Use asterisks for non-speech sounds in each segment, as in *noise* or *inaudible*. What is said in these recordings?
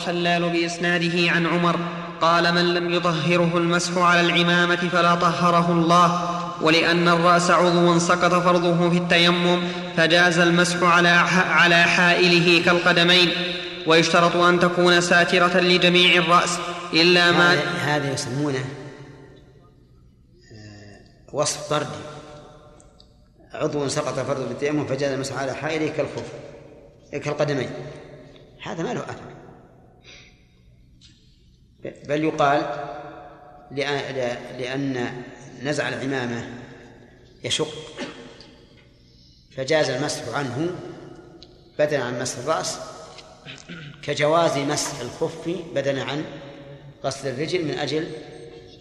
الخلال بإسناده عن عمر قال من لم يطهره المسح على العمامة فلا طهره الله ولأن الرأس عضو سقط فرضه في التيمم فجاز المسح على على حائله كالقدمين ويشترط أن تكون ساترة لجميع الرأس إلا ما هذا يسمونه آه، وصف طردي عضو سقط فرضه في التيمم فجاز المسح على حائله كالخف كالقدمين. هذا ما له أثر. بل يقال لأن نزع العمامة يشق فجاز المسح عنه بدلا عن مسح الرأس كجواز مسح الخف بدلا عن غسل الرجل من أجل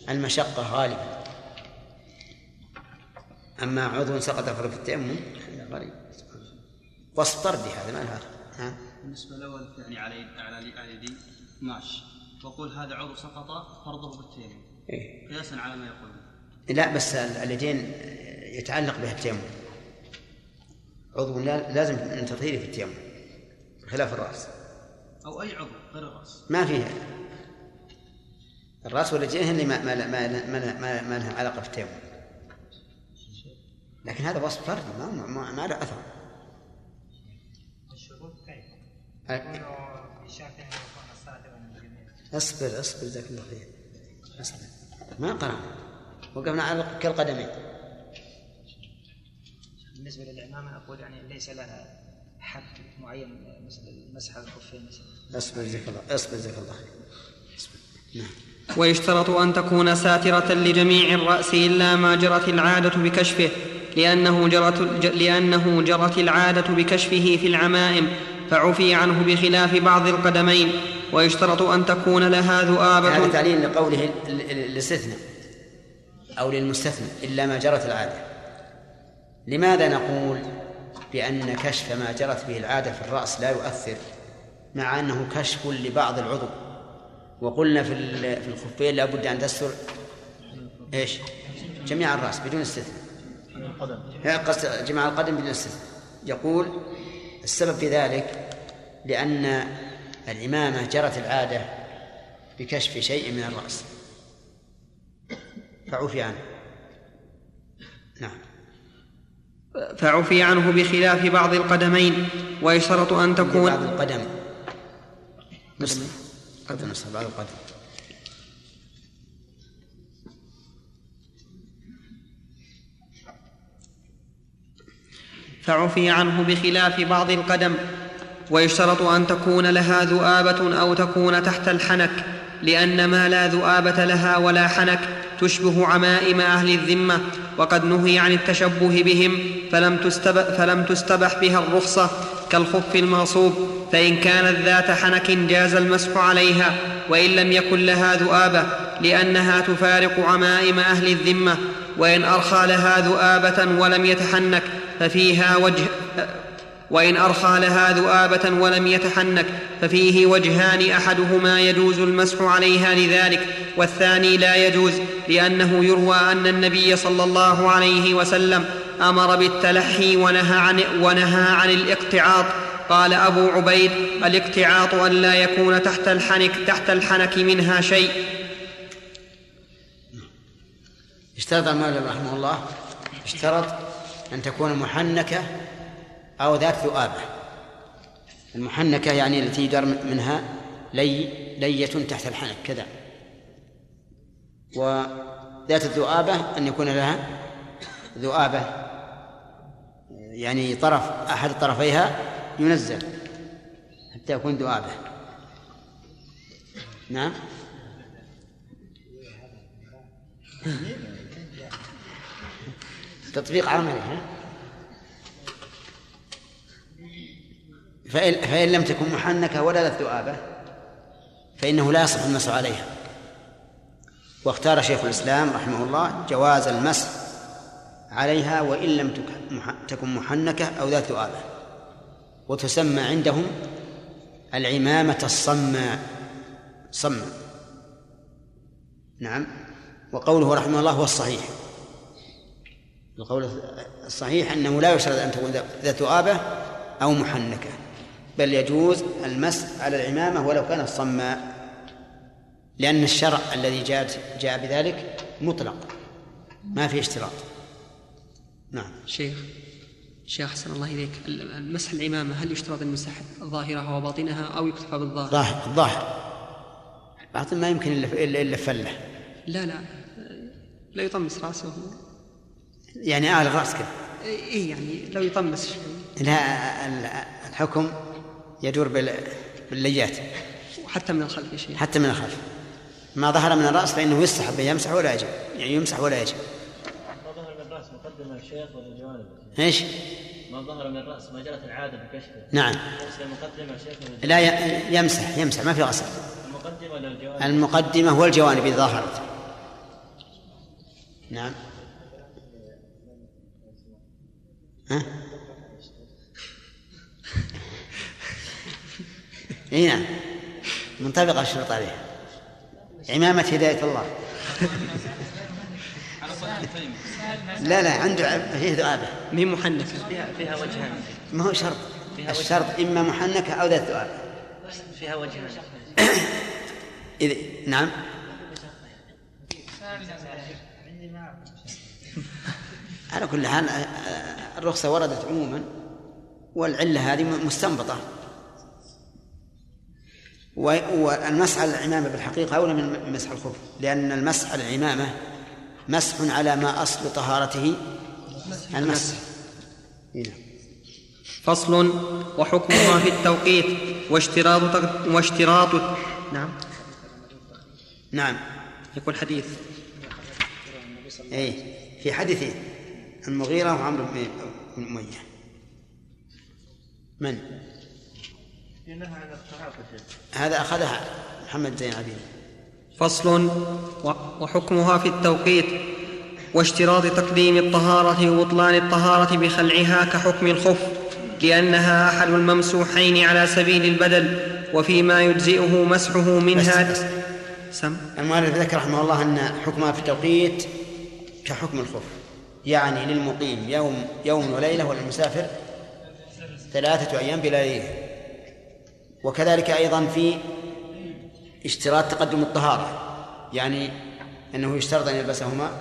المشقة غالبا. أما عضو سقط في التيمم غريب. وصف طردي هذا؟ ما له بالنسبة الأول يعني على يدي ماشي وقول هذا عضو سقط فرضه بالتيمم. إيه؟ قياسا على ما يقول. لا بس اليدين يتعلق بها التيمم عضو لازم من تطهيره في التيمم خلاف الرأس. أو أي عضو غير الرأس. ما فيها. الرأس والرجلين اللي ما ما ما ما, ما, ما لها علاقة في التيمم لكن هذا وصف فردي ما ما, ما له أثر. الشروط كيف؟ أصبر أصبر جزاك الله خير. اصبر ما قرأنا وقفنا على كالقدمين. بالنسبة للعمامة أقول يعني ليس لها حد معين مثل مسح الخفين مثلا. أصبر جزاك الله أصبر جزاك الله خير. نعم. ويشترط أن تكون ساترة لجميع الرأس إلا ما جرت العادة بكشفه لأنه جرت, لأنه جرت العادة بكشفه في العمائم فعفي عنه بخلاف بعض القدمين. ويشترط أن تكون لها ذؤابة. هذا تعليل لقوله الاستثناء أو للمستثنى إلا ما جرت العادة. لماذا نقول بأن كشف ما جرت به العادة في الرأس لا يؤثر مع أنه كشف لبعض العضو؟ وقلنا في في الخفين لابد أن تستر إيش؟ جميع الرأس بدون استثناء. قصد جميع القدم بدون استثناء. يقول السبب في ذلك لأن العمامة جرت العادة بكشف شيء من الرأس. فعفي عنه. نعم. فعفي عنه بخلاف بعض القدمين ويشترط أن تكون بعض القدم. نصف قدم نصف بعض القدم. فعفي عنه بخلاف بعض القدم ويشترط أن تكون لها ذؤابة أو تكون تحت الحنك لأن ما لا ذؤابة لها ولا حنك تشبه عمائم أهل الذمة وقد نهي عن التشبه بهم فلم تستبح, فلم تستبح بها الرخصة كالخف المغصوب فإن كانت ذات حنك جاز المسح عليها وإن لم يكن لها ذؤابة لأنها تفارق عمائم أهل الذمة وإن أرخى لها ذؤابة ولم يتحنك ففيها وجه وإن أرخى لها ذؤابة ولم يتحنك ففيه وجهان أحدهما يجوز المسح عليها لذلك والثاني لا يجوز لأنه يروى أن النبي صلى الله عليه وسلم أمر بالتلحي ونهى عن, ونهى عن الاقتعاط. قال أبو عبيد الاقتعاط أن لا يكون تحت الحنك تحت الحنك منها شيء. اشترط المؤلف رحمه الله اشترط أن تكون محنكة أو ذات ذؤابة المحنكة يعني التي يدر منها لي لية تحت الحنك كذا. وذات الذؤابة أن يكون لها ذؤابة يعني طرف أحد طرفيها ينزل حتى يكون ذؤابة. نعم. تطبيق عملي ها؟ فإن, فإن لم تكن محنكة ولا ذؤابة فإنه لا يصح المسح عليها. واختار شيخ الإسلام رحمه الله جواز المسح عليها وإن لم تكن محنكة أو ذات ذؤابة وتسمى عندهم العمامة الصماء. صماء. نعم. وقوله رحمه الله هو الصحيح. القول الصحيح أنه لا يشترط أن تكون ذات ذؤابة أو محنكة. بل يجوز المسح على العمامة ولو كانت صماء لأن الشرع الذي جاء جاء بذلك مطلق ما في اشتراط. نعم. شيخ شيخ أحسن الله إليك المسح العمامة هل يشترط المسح ظاهرها وباطنها أو يكتفى بالظاهر؟ ظاهر الظاهر. باطن ما يمكن إلا إلا إلا فلة. لا لا لا يطمس رأسه. يعني أعلى الرأس كذا إيه يعني لو يطمس شوي. لا الحكم يدور بالليات. وحتى من الخلف يا شيخ. حتى من الخلف. ما ظهر من الرأس فإنه يستحب يمسح ولا يجب. يعني يمسح ولا يجب. ما ظهر من الرأس مقدم الشيخ ولا جوانب إيش؟ ما ظهر من الرأس ما جرت العادة بكشفه نعم. مقدمة الشيخ ولا لا يمسح يمسح ما في غسل. المقدمة ولا الجوانب؟ المقدمة والجوانب إذا ظهرت. نعم. ها؟ إي نعم. منطبق الشرط عليها عمامة هداية الله. لا لا عنده فيه ذؤابة. مين محنكة فيها فيها وجهان. ما هو شرط. الشرط إما محنكة أو ذات ذؤابة. فيها وجهان. إذا نعم. على كل حال الرخصة وردت عموما والعلة هذه مستنبطة. والمسح على العمامة بالحقيقة أولى من مسح الخف لأن المسح على العمامة مسح على ما أصل طهارته المسح. نعم. فصل وحكمها في التوقيت واشتراط واشتراط نعم. نعم. يقول حديث. اي في حديثين المغيرة وعمرو بن أمية. من؟ هذا أخذها محمد زين عبيد فصل وحكمها في التوقيت واشتراط تقديم الطهارة وبطلان الطهارة بخلعها كحكم الخف لأنها أحد الممسوحين على سبيل البدل وفيما يجزئه مسحه منها بس سم. المؤلف ذكر رحمه الله أن حكمها في التوقيت كحكم الخف يعني للمقيم يوم يوم وليلة وللمسافر ثلاثة أيام بلياليه وكذلك أيضا في اشتراط تقدم الطهارة يعني أنه يشترط أن يلبسهما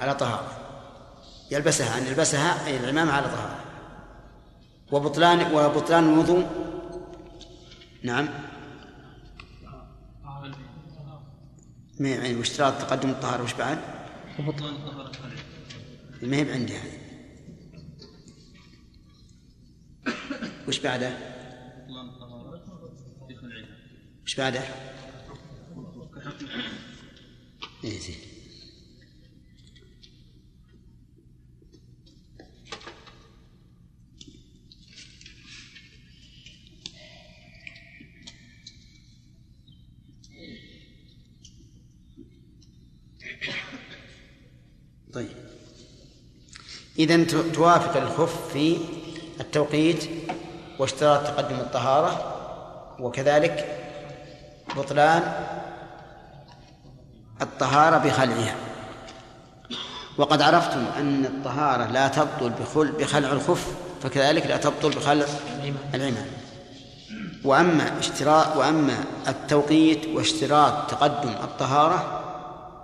على طهارة. يلبسها أن يلبسها أي العمامة على طهارة. وبطلان وبطلان الوضوء. نعم. يعني واشتراط تقدم الطهارة وش بعد؟ وبطلان الطهارة ما هي عندي هذه وش بعده؟ إيش بعده؟ إيه زين طيب إذا توافق الخف في التوقيت واشتراط تقدم الطهارة وكذلك بطلان الطهارة بخلعها. وقد عرفتم أن الطهارة لا تبطل بخل بخلع الخف فكذلك لا تبطل بخلع العمام وأما اشتراط وأما التوقيت واشتراط تقدم الطهارة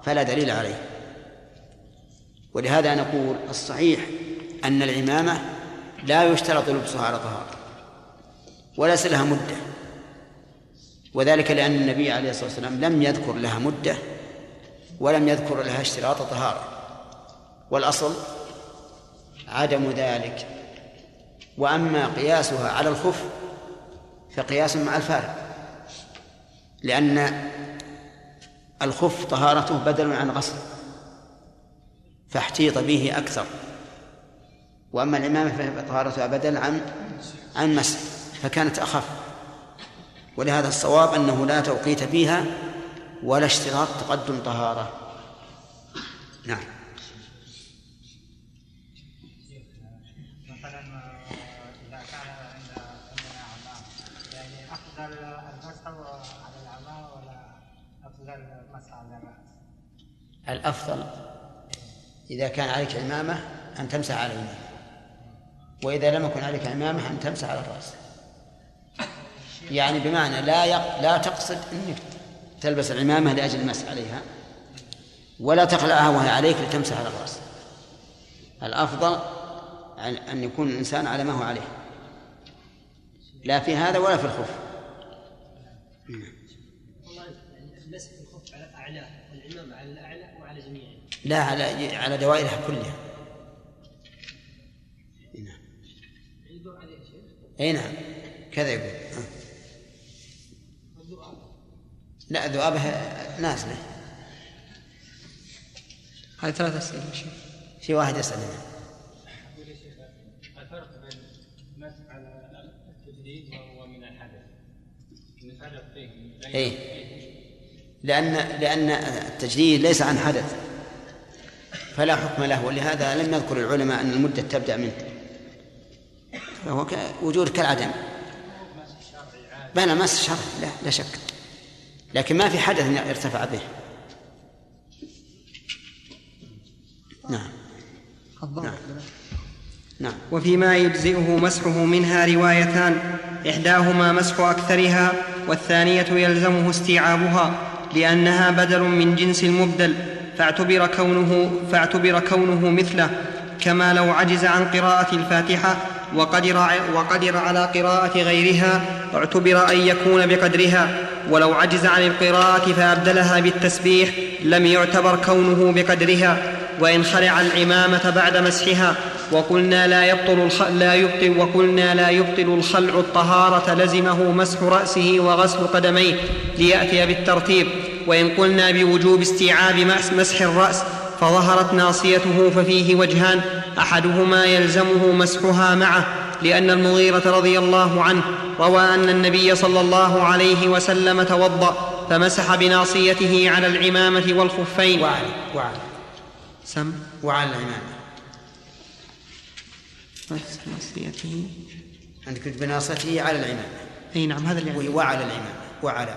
فلا دليل عليه. ولهذا نقول الصحيح أن العمامة لا يشترط لبسها على طهارة وليس لها مدة. وذلك لأن النبي عليه الصلاة والسلام لم يذكر لها مدة ولم يذكر لها اشتراط طهارة. والأصل عدم ذلك. وأما قياسها على الخف فقياس مع الفارق لأن الخف طهارته بدل عن غسل فاحتيط به أكثر. وأما العمامة فطهارتها بدل عن عن مسح فكانت أخف. ولهذا الصواب أنه لا توقيت فيها ولا اشتراط تقدم طهارة. نعم. مثلا إذا كان عندنا يعني أفضل المسح على العمامة ولا أفضل المسح على الرأس؟ الأفضل. إذا كان عليك عمامة أن تمسح على العمامة وإذا لم يكن عليك عمامة أن تمسح على الرأس. يعني بمعنى لا يق... لا تقصد إنك تلبس العمامة لأجل المسح عليها ولا تخلعها وهي عليك لتمسح على الراس الأفضل ان يكون الإنسان على ما هو عليه. لا في هذا ولا في الخف على والعمامه على الاعلى وعلى لا على على دوائرها كلها. نعم. اي نعم. كذا يقول. لا ذؤابها نازلة. هذه ثلاث أسئلة يا شيخ. في واحد يسأل. هنا الفرق بين المسح على التجديد وهو من الحدث نفرق فيه. اي لأن لأن التجديد ليس عن حدث. فلا حكم له ولهذا لم يذكر العلماء أن المدة تبدأ منه فهو وجود كالعدم. بين مس شرعي لا لا شك. لكن ما في حدث ارتفع به. نعم. نعم. نعم. وفيما يجزئه مسحه منها روايتان إحداهما مسح أكثرها والثانية يلزمه استيعابها لأنها بدل من جنس المبدل فاعتبر كونه فاعتبر كونه مثله كما لو عجز عن قراءة الفاتحة وقدر, وقدر على قراءة غيرها اعتبر أن يكون بقدرها. ولو عجز عن القراءة فأبدلها بالتسبيح لم يعتبر كونه بقدرها وإن خلع العمامة بعد مسحها وقلنا لا يبطل. لا يبطل وقلنا لا يبطل الخلع الطهارة لزمه مسح رأسه وغسل قدميه ليأتي بالترتيب وإن قلنا بوجوب استيعاب مس- مسح الرأس فظهرت ناصيته ففيه وجهان أحدهما يلزمه مسحها معه لأن المغيرة رضي الله عنه روى أن النبي صلى الله عليه وسلم توضأ فمسح بناصيته على العمامة والخفين. وعلى وعلى سم. وعلى العمامة. ناصيته. عندك بناصته على العمامة. أي نعم هذا اللي وعلى العمامة. وعلى.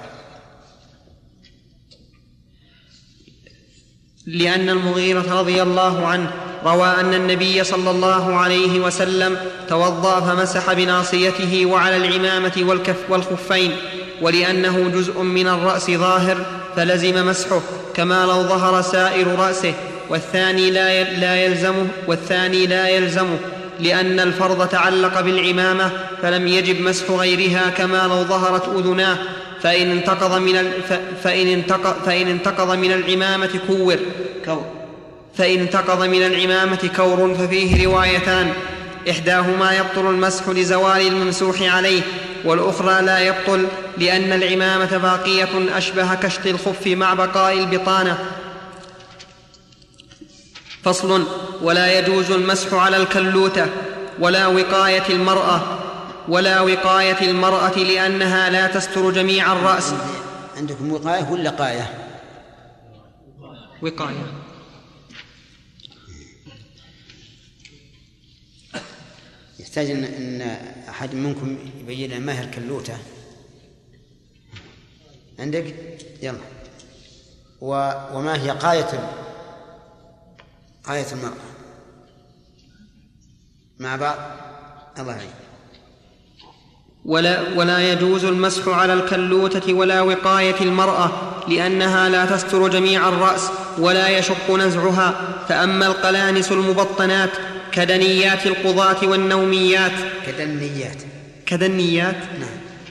لأن المغيرة رضي الله عنه روى أن النبي صلى الله عليه وسلم توضأ فمسح بناصيته وعلى العمامة والكف والخفين ولأنه جزء من الرأس ظاهر فلزم مسحه كما لو ظهر سائر رأسه والثاني لا لا يلزمه والثاني لا يلزمه لأن الفرض تعلق بالعمامة فلم يجب مسح غيرها كما لو ظهرت أذناه فإن انتقض من. فإن, انتق... فإن انتقض من العمامة كور كور فإن انتقض من العمامة كور ففيه روايتان. إحداهما يبطل المسح لزوال الممسوح عليه والأخرى لا يبطل لأن العمامة باقية أشبه كشط الخف مع بقاء البطانة. فصل ولا يجوز المسح على الكلوتة ولا وقاية المرأة ولا وقاية المرأة لأنها لا تستر جميع الرأس. عندكم وقاية ولا قاية؟ وقاية. يحتاج ان إن أحد منكم يبين لنا ما هي الكلوته عندك؟ يلا. و... وما هي قاية ال- قاية المرأة؟ مع بعض. الله يعين. ولا, ولا يجوز المسح على الكلوتة ولا وقاية المرأة لأنها لا تستر جميع الرأس ولا يشق نزعها. فأما القلانس المبطنات كدنيات القضاة والنوميات. كدنيات. كدنيات؟ نعم.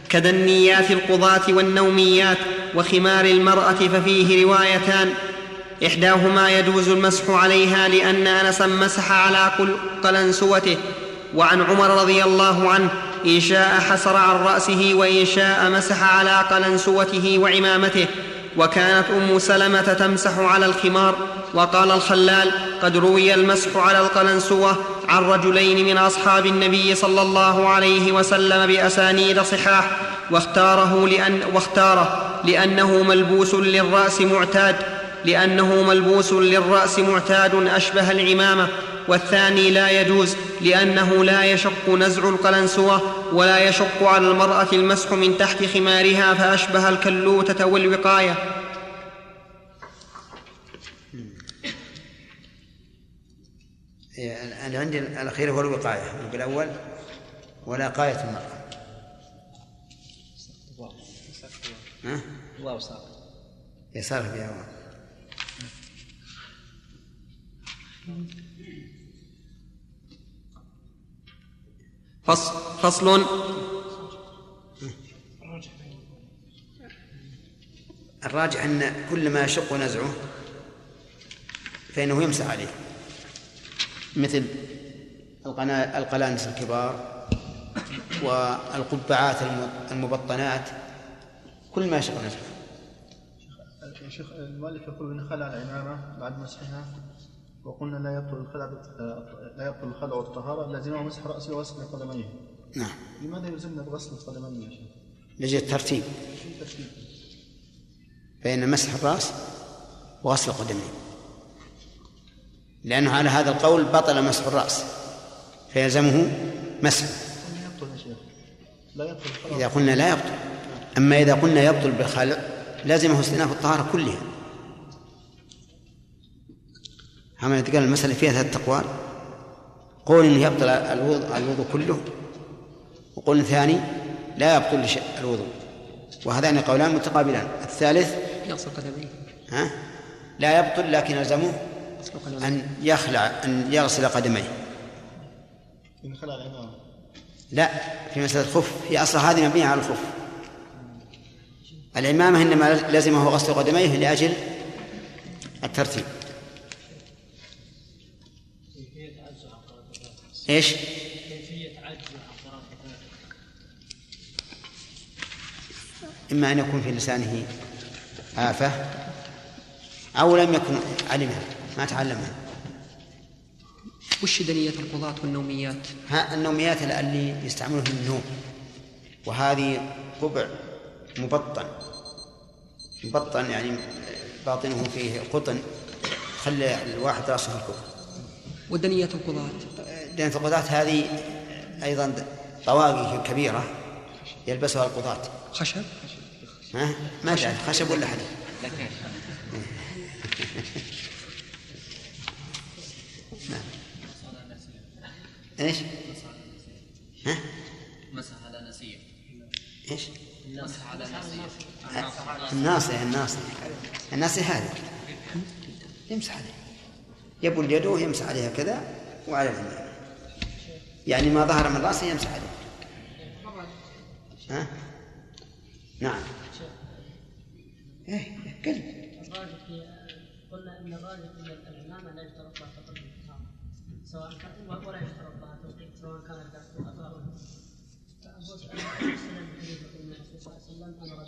كدنيات القضاة والنوميات وخمار المرأة ففيه روايتان. إحداهما يجوز المسح عليها لأن أنسا مسح على قل- قلنسوته. وعن عمر رضي الله عنه إن شاء حسر عن رأسه وإن شاء مسح على قلنسوته وعمامته. وكانت أم سلمة تمسح على الخمار. وقال الخلال قد روي المسح على القلنسوة عن رجلين من أصحاب النبي صلى الله عليه وسلم بأسانيد صحاح واختاره لأن واختاره لأنه ملبوس للرأس معتاد لأنه ملبوس للرأس معتاد أشبه العمامة والثاني لا يجوز لأنه لا يشق نزع القلنسوة ولا يشق على المرأة المسح من تحت خمارها فأشبه الكلوتة والوقاية. أنا عندي الأخير هو الوقاية. الأول. ولا قاية المرأة. ها؟ واو صار. يسار فيها واو. فصل فصل. الراجح أن كل ما يشق نزعه فإنه يمسح عليه. مثل القلانس الكبار والقبعات الم- المبطنات كل ما نزعه يا شيخ المؤلف يقول إن خلع العمامة بعد مسحها وقلنا لا يبطل الخلع لا يبطل الخلع والطهارة لازمه مسح راسه وغسل قدميه نعم. لماذا يلزمنا بغسل القدمين يا شيخ؟ لجل الترتيب بين مسح الرأس وغسل القدمين. لأنه على هذا القول بطل مسح الرأس فيلزمه مسح. إذا قلنا لا يبطل أما إذا قلنا يبطل بالخلع لازمه استئناف الطهارة كلها. هم قال المسألة فيها ثلاث أقوال قول إنه يبطل الوضوء الوضوء كله وقول ثاني لا يبطل الوضوء. وهذان قولان متقابلان. الثالث يغسل قدميه ها؟ لا يبطل لكن يلزمه أن يخلع أن يغسل قدميه. إن خلع العمامه لا في مسألة الخف. هي أصلا هذه مبنية على الخف. العمامة إنما لزمه غسل قدميه لأجل الترتيب. إيش؟ إما أن يكون في لسانه آفة أو لم يكن علمها. ما تعلمها. وش دنية القضاة والنوميات؟ ها النوميات اللي يستعملون في النوم وهذه قبع مبطن. مبطن يعني باطنه فيه قطن. خلي الواحد راسه في الكفر. ودنية القضاة؟ في القضاة هذه أيضا طواقي كبيرة يلبسها القضاة. خشب؟ ها؟ ما خشب ولا حديد؟ إيش؟ ها؟ مسح على نسيه إيش؟ مسح على نسيه الناصية الناصية الناصية هذه يمسح عليها يبل يده يمسح عليها كذا وعلى اليمين يعني ما ظهر من رأسه يمسح عليه ها؟ نعم إيه في قلنا ان الراجح إن العمامه لا يشترط لها تقدم سواء ولا يشترط لها سواء.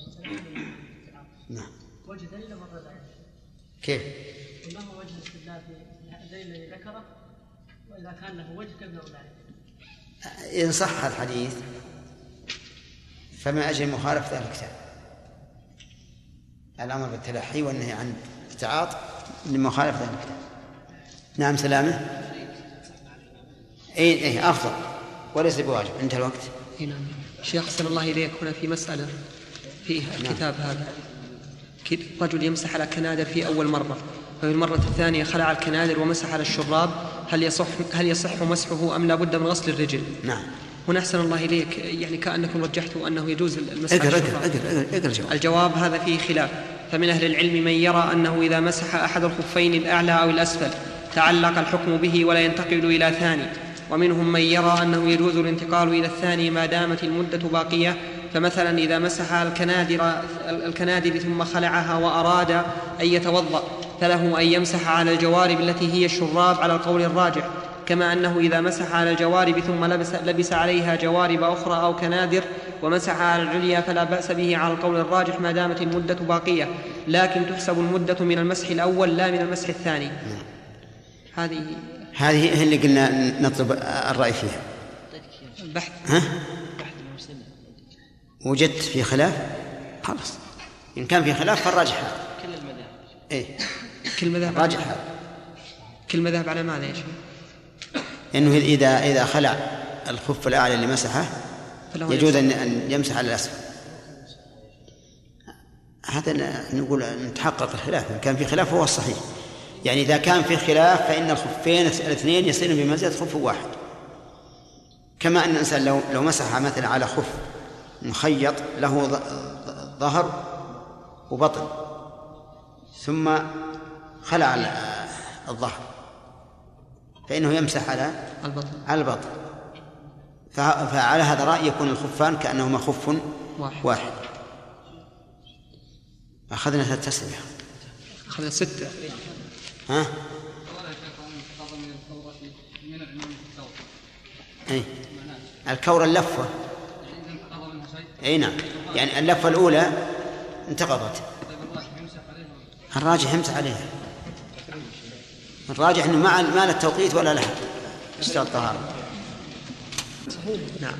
نعم وجه دليل ذلك كيف؟ وما هو وجه الاستدلال في الدليل الذي ذكره واذا كان له وجه كيف ذلك؟ إن صح الحديث فما أجل مخالفة أهل الكتاب الأمر بالتلحي والنهي عن التعاط لمخالفة أهل الكتاب نعم سلامة أي أي أفضل. وليس بواجب. انتهى الوقت. اي نعم. شيخ أحسن الله إليك. هنا في مسألة في الكتاب هذا. كد- رجل يمسح على كنادر في أول مرة ففي المرة الثانية خلع الكنادر ومسح على الشراب. هل يصح هل يصح مسحه أم لا بد من غسل الرجل؟ نعم. هنا أحسن الله إليك. يعني كأنكم رجحتوا أنه يجوز المسح اقرأ اقرأ اقرأ الجواب. الجواب هذا فيه خلاف. فمن أهل العلم من يرى أنه إذا مسح أحد الخفين الأعلى أو الأسفل تعلق الحكم به ولا ينتقل إلى ثاني. ومنهم من يرى أنه يجوز الانتقال إلى الثاني ما دامت المدة باقية فمثلا إذا مسح الكنادر الكنادر ثم خلعها وأراد أن يتوضأ فله أن يمسح على الجوارب التي هي الشراب على القول الراجح كما أنه إذا مسح على الجوارب ثم لبس, لبس عليها جوارب أخرى أو كنادر ومسح على العليا فلا بأس به على القول الراجح ما دامت المدة باقية. لكن تحسب المدة من المسح الأول لا من المسح الثاني. هذه هذه هي اللي قلنا نطلب الرأي فيها. البحث. ها؟ وجدت في خلاف؟ خلاص. إن كان في خلاف فالراجح. هذا كل المذاهب. إيه. كل على هذا كل مذهب على ماذا يا شيخ؟ إنه إذا إذا خلع الخف الأعلى اللي مسحه فله يجوز. أن أن يمسح على الأسفل. هذا نقول نتحقق الخلاف. إن كان في خلاف هو الصحيح. يعني إذا كان في خلاف فإن الخفين الاثنين يصيرون بمنزلة خف واحد. كما أن الإنسان لو لو مسح مثلا على خف مخيط له ظهر وبطن ثم خلع ال- الظهر فإنه يمسح على البطن. على البطن فعلى هذا الرأي يكون الخفان كأنهما خف واحد. واحد. أخذنا ثلاث أسئلة. أخذنا ستة. ها؟ أي الكورة اللفة. أي نعم. يعني اللفة الأولى انتقضت. الراجح يمسح عليها. الراجح إنه ما ما له التوقيت ولا لها اشتراط الطهارة نعم.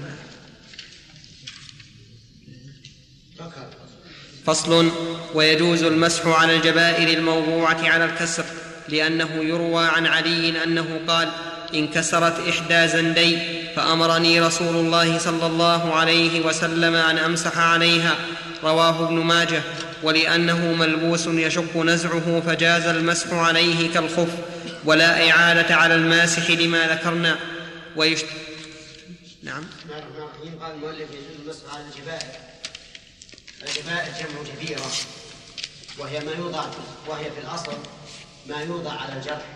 فصل. ويجوز المسح على الجبائر الموضوعة على الكسر. لأنه يروى عن علي أنه قال انكسرت إحدى زندي فأمرني رسول الله صلى الله عليه وسلم أن أمسح عليها رواه ابن ماجه ولأنه ملبوس يشق نزعه فجاز المسح عليه كالخف ولا إعادة على الماسح لما ذكرنا. ويشت... نعم. المؤلف يجوز المسح على الجبائر الجبائر جمع جبيرة وهي ما يوضع وهي في الأصل ما يوضع على الجرح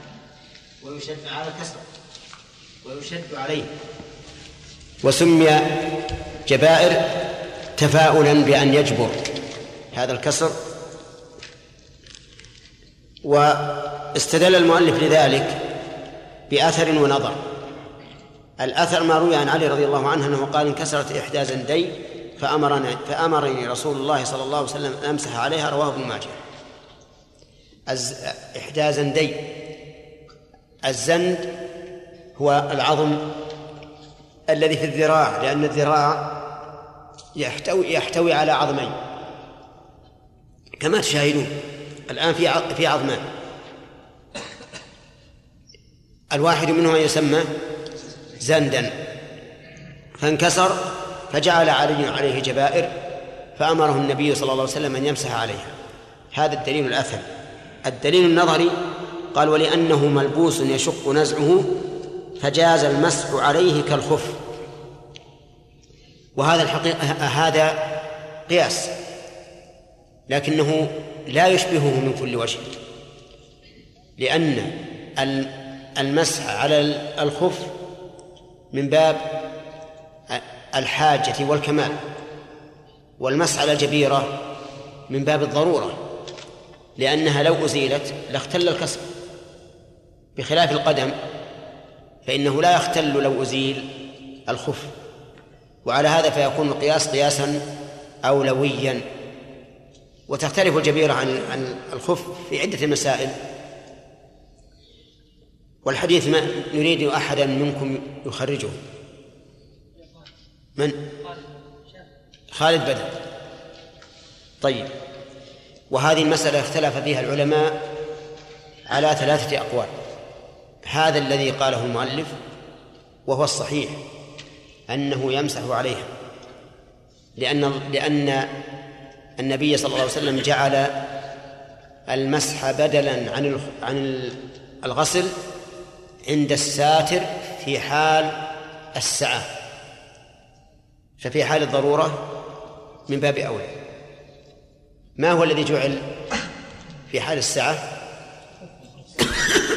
ويشد على الكسر ويشد عليه. وسمي جبائر تفاؤلا بأن يجبر هذا الكسر. واستدل المؤلف لذلك بأثر ونظر. الأثر ما روي عن علي رضي الله عنه أنه قال انكسرت إحدى زندي فأمرني فأمرني رسول الله صلى الله عليه وسلم أن أمسح عليها رواه ابن ماجه. إحدى زندي الزند هو العظم الذي في الذراع لأن الذراع يحتوي يحتوي على عظمين. كما تشاهدون الآن في في عظمان الواحد منهما يسمى زندا. فانكسر فجعل علي عليه جبائر فأمره النبي صلى الله عليه وسلم أن يمسح عليها. هذا الدليل الأثري الدليل النظري قال ولأنه ملبوس يشق نزعه فجاز المسح عليه كالخف. وهذا الحقيقة هذا قياس لكنه لا يشبهه من كل وجه لأن المسح على الخف من باب الحاجة والكمال والمسح على الجبيرة من باب الضرورة. لأنها لو أزيلت لاختل الكسر. بخلاف القدم فإنه لا يختل لو أزيل الخف. وعلى هذا فيكون القياس قياسا أولويا وتختلف الجبيرة عن عن الخف في عدة مسائل. والحديث ما نريد أحدا منكم يخرجه. من؟ خالد بدر. طيب. وهذه المسألة اختلف فيها العلماء على ثلاثة أقوال. هذا الذي قاله المؤلف وهو الصحيح أنه يمسح عليها. لأن لأن النبي صلى الله عليه وسلم جعل المسح بدلا عن عن الغسل عند الساتر في حال السعة ففي حال الضرورة من باب أولى ما هو الذي جعل في حال السعة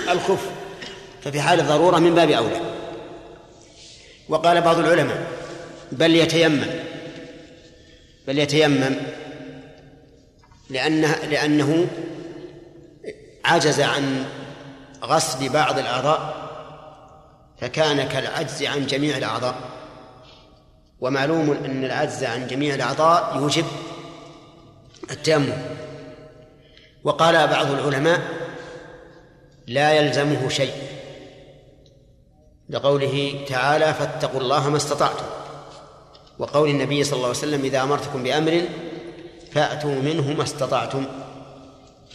الخف. ففي حال الضرورة من باب أولى. وقال بعض العلماء بل يتيمم. بل يتيمم لأنه لأنه عجز عن غسل بعض الأعضاء فكان كالعجز عن جميع الأعضاء. ومعلوم أن العجز عن جميع الأعضاء يوجب التيمم. وقال بعض العلماء لا يلزمه شيء. لقوله تعالى فاتقوا الله ما استطعتم. وقول النبي صلى الله عليه وسلم إذا أمرتكم بأمر فأتوا منه ما استطعتم.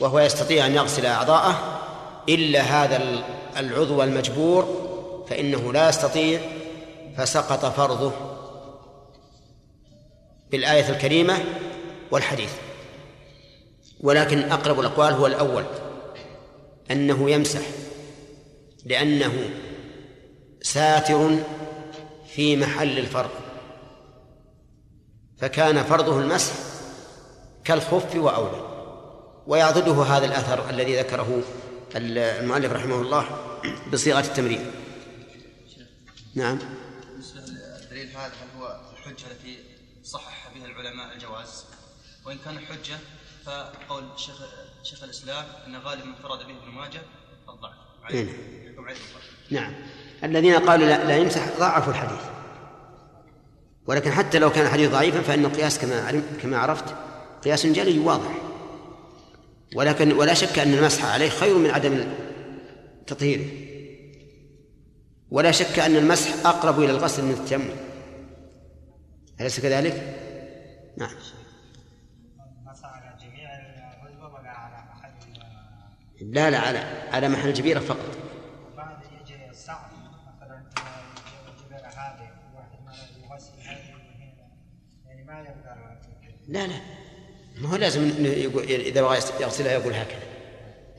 وهو يستطيع أن يغسل أعضاءه إلا هذا العضو المجبور فإنه لا يستطيع فسقط فرضه. بالآية الكريمة والحديث. ولكن أقرب الأقوال هو الأول أنه يمسح لأنه ساتر في محل الفرض فكان فرضه المسح كالخف وأولى ويعضده هذا الأثر الذي ذكره المؤلف رحمه الله بصيغة التمرين. نعم. للدليل هذا هل هو الحجة التي صحح بها العلماء الجواز. وإن كان حجة فقول شيخ شيخ الإسلام أن غالب من فرد به ابن ماجه الضعف. عليه نعم. بالضعف. نعم. الذين قالوا لا, لا يمسح ضعفوا الحديث. ولكن حتى لو كان الحديث ضعيفا فإن القياس كما علم كما عرفت قياس جلي واضح. ولكن ولا شك أن المسح عليه خير من عدم تطهيره. ولا شك أن المسح أقرب إلى الغسل من التيمم. أليس كذلك؟ نعم. لا لا على على محل الجبيرة فقط. بعد يجي الصعب مثلا الجبيرة هذه واحد ما يغسل هذه وهنا يعني ما يقدر لا لا. ما هو لازم إنه يقول إذا بغى يغسلها يقول هكذا.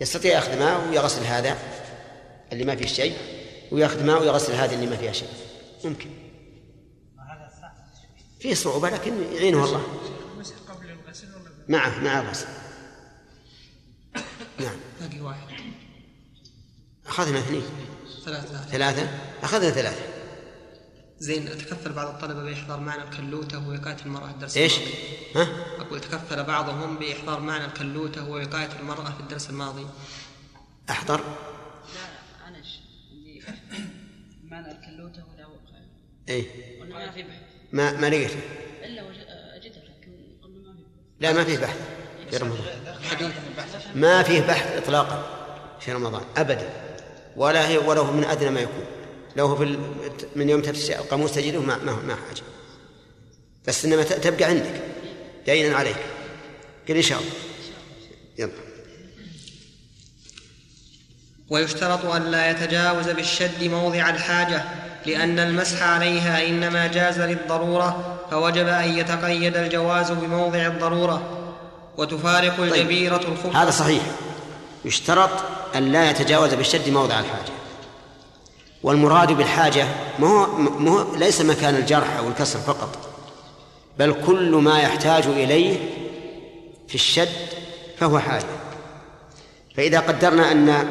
يستطيع ياخذ ماء ويغسل هذا اللي ما فيه شيء ويأخذ ماء ويغسل هذا اللي ما فيها شيء. ممكن. فيه صعوبة لكن يعينه الله. المسح قبل الغسل ولا بعد؟ معه مع الغسل. نعم. باقي واحد. أخذنا اثنين. ثلاثة. ثلاثة؟ أخذنا ثلاثة. زين تكفل بعض الطلبة بإحضار معنى الكلوتة ووقاية المرأة في الدرس إيش؟ الماضي. ها؟ أقول تكفل بعضهم بإحضار معنى الكلوتة ووقاية المرأة في الدرس الماضي. أحضر. لا عندي بحث معنى الكلوتة ولا وقايه إيه. ما في بحث. ما ما لقيته إلا وج- اجده لكن قلنا ما في لا ما فيه بحث. في رمضان. ما فيه بحث إطلاقا في رمضان أبدا. ولا هي ولا هو من أدنى ما يكون. لو هو في ال- من يوم تفتش القاموس تجده ما ما ما حاجة. بس إنما تبقى عندك دينا عليك. قل إن شاء الله. يلا. ويشترط أن لا يتجاوز بالشد موضع الحاجة لأن المسح عليها إنما جاز للضرورة فوجب أن يتقيد الجواز بموضع الضرورة. وتفارق الجبيرة الخف هذا صحيح. يشترط أن لا يتجاوز بالشد موضع الحاجة. والمراد بالحاجة ما هو, ما هو ليس مكان الجرح أو الكسر فقط بل كل ما يحتاج إليه في الشد فهو حاجة. فإذا قدرنا أن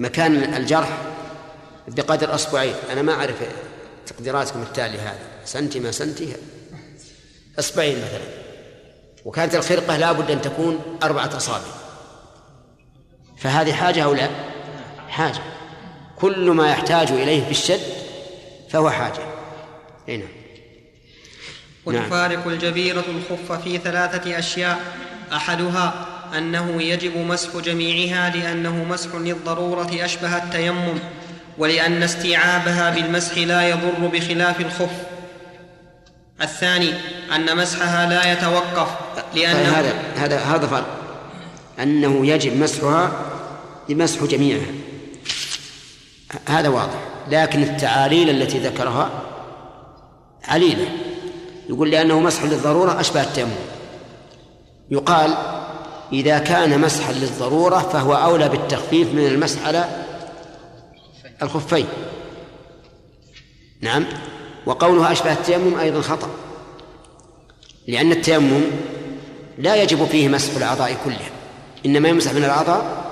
مكان الجرح بقدر أصبعين أنا ما أعرف تقديراتكم التالية هذا سنتي ما سنتي؟ أصبعين مثلا. وكانت الخرقة لابد أن تكون أربعة أصابع. فهذه حاجة أو لا؟ حاجة. كل ما يحتاج إليه في الشد فهو حاجة. أي نعم. نعم. وتفارق الجبيرة الخف في ثلاثة أشياء. أحدها أنه يجب مسح جميعها لأنه مسح للضرورة أشبه التيمم ولأن استيعابها بالمسح لا يضر بخلاف الخف. الثاني أن مسحها لا يتوقف لأنه هذا هذا هذا فرق. أنه يجب مسحها بمسح جميعها. هذا واضح. لكن التعاليل التي ذكرها عليلة. يقول لأنه مسح للضرورة أشبه التيمم. يقال إذا كان مسحا للضرورة فهو أولى بالتخفيف من المسح على الخفين. نعم. وقولها أشبه التيمم أيضا خطأ لأن التيمم لا يجب فيه مسح الأعضاء كلها إنما يمسح من الأعضاء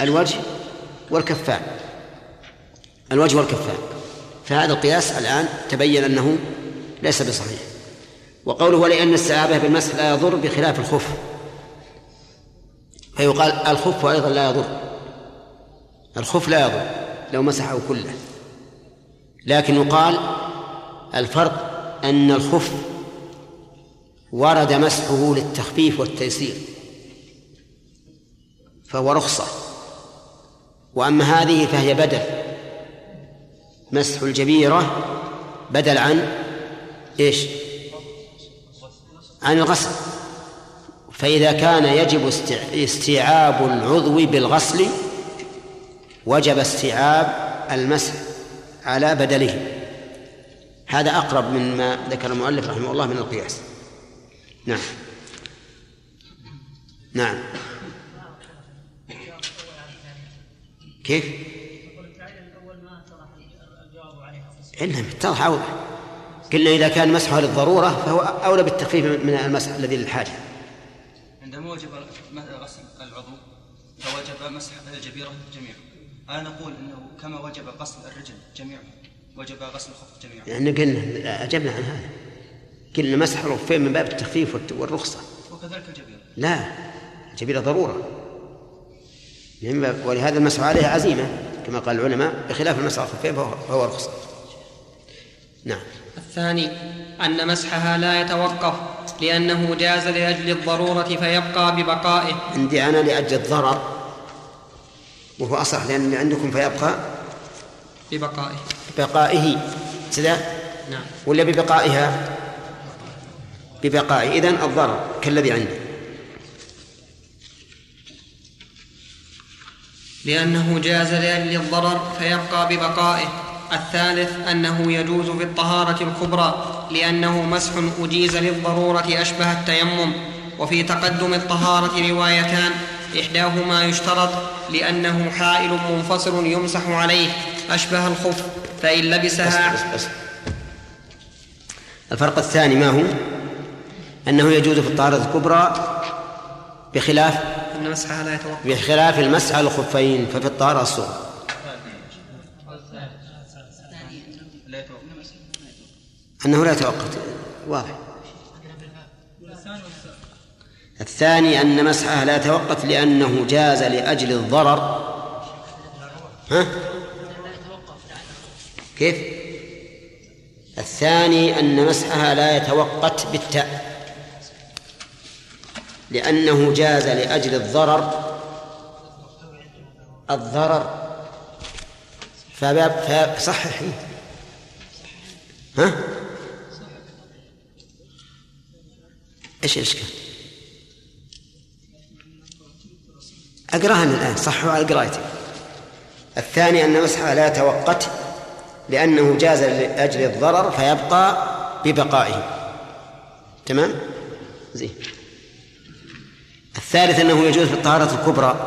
الوجه والكفان الوجه والكفان. فهذا القياس الآن تبين أنه ليس بصحيح. وقوله ولأن استعابه بالمسح لا يضر بخلاف الخف فيقال الخف أيضا لا يضر الخف لا يضر لو مسحه كله لكن يقال الفرق أن الخف ورد مسحه للتخفيف والتيسير فهو رخصة. وأما هذه فهي بدل مسح الجبيرة بدل عن إيش؟ عن الغسل. فإذا كان يجب استيعاب العضو بالغسل وجب استيعاب المسح على بدله. هذا أقرب من ما ذكر المؤلف رحمه الله من القياس. نعم. نعم. كيف؟ إلا اتضح أوضح قلنا إذا كان مسحها للضرورة فهو أولى بالتخفيف من المسح الذي للحاجة. عند كما وجب غسل العضو فوجب مسح الجبيرة جميعا. أنا نقول أنه كما وجب غسل الرجل جميعا. وجب غسل الخف جميعا. يعني قلنا أجبنا عن هذا. قلنا مسح الخفين من باب التخفيف والرخصة. وكذلك الجبيرة لا الجبيرة ضرورة. من باب- ولهذا المسح عليه عزيمة كما قال العلماء بخلاف المسح على الخفين فهو, فهو رخصة. نعم. الثاني أن مسحها لا يتوقف لأنه جاز لأجل الضرورة فيبقى ببقائه. عندي أنا لأجل الضرر وهو أصح لأن عندكم فيبقى ببقائه. ببقائه. كذا؟ نعم. ولا ببقائها؟ ببقائه. إذن الضرر كالذي عندي. لأنه جاز لأجل الضرر فيبقى ببقائه. الثالث أنه يجوز في الطهارة الكبرى لأنه مسح أجيز للضرورة أشبه التيمم. وفي تقدم الطهارة روايتان إحداهما يشترط لأنه حائل منفصل يمسح عليه أشبه الخف. فإن بس لبسها بس بس. الفرق الثاني ما هو؟ أنه يجوز في الطهارة الكبرى بخلاف أن مسحها لا يتوقف. بخلاف المسح على الخفين ففي الطهارة الصغرى. لا يتوقف. أنه لا يتوقف. واضح. الثاني أن مسحها لا يتوقف لأنه جاز لأجل الضرر. ها؟ كيف؟ الثاني أن مسحها لا يتوقت بالتاء لأنه جاز لأجل الضرر الضرر فباب فصححي ها؟ إيش الإشكال؟ أقراها من الآن صحوا على قرايتي الثاني أن مسحها لا يتوقت لأنه جاز لأجل الضرر فيبقى ببقائه. تمام؟ زين. الثالث أنه يجوز في الطهارة الكبرى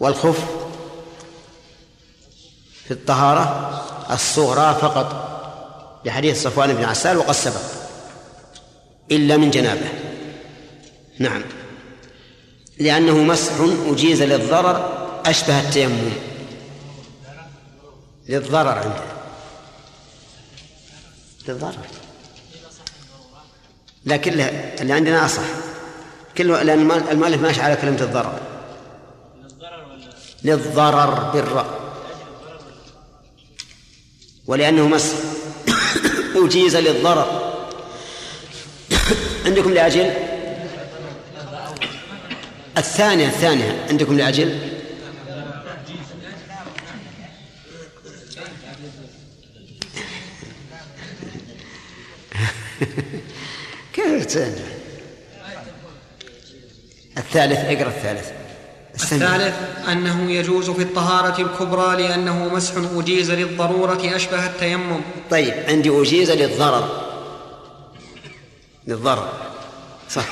والخف في الطهارة الصغرى فقط لحديث صفوان بن عسال وقد سبق إلا من جنابه. نعم. لأنه مسح أجيز للضرر أشبه التيمم. للضرر عنده للضرر. كلها اللي عندنا أصح كله لأن المؤلف ماشي على كلمة الضرر. للضرر بالراء ولأنه مسح أجيز *coughs* للضرر. *coughs* عندكم لأجل؟ الثانية الثانية. عندكم لأجل؟ *laughs* كيف؟ تسأل الثالث اقرأ الثالث. استمع. الثالث أنه يجوز في الطهارة الكبرى لأنه مسح أجيز للضرورة أشبه التيمم. طيب عندي أجيز للضرر. للضرر. صح.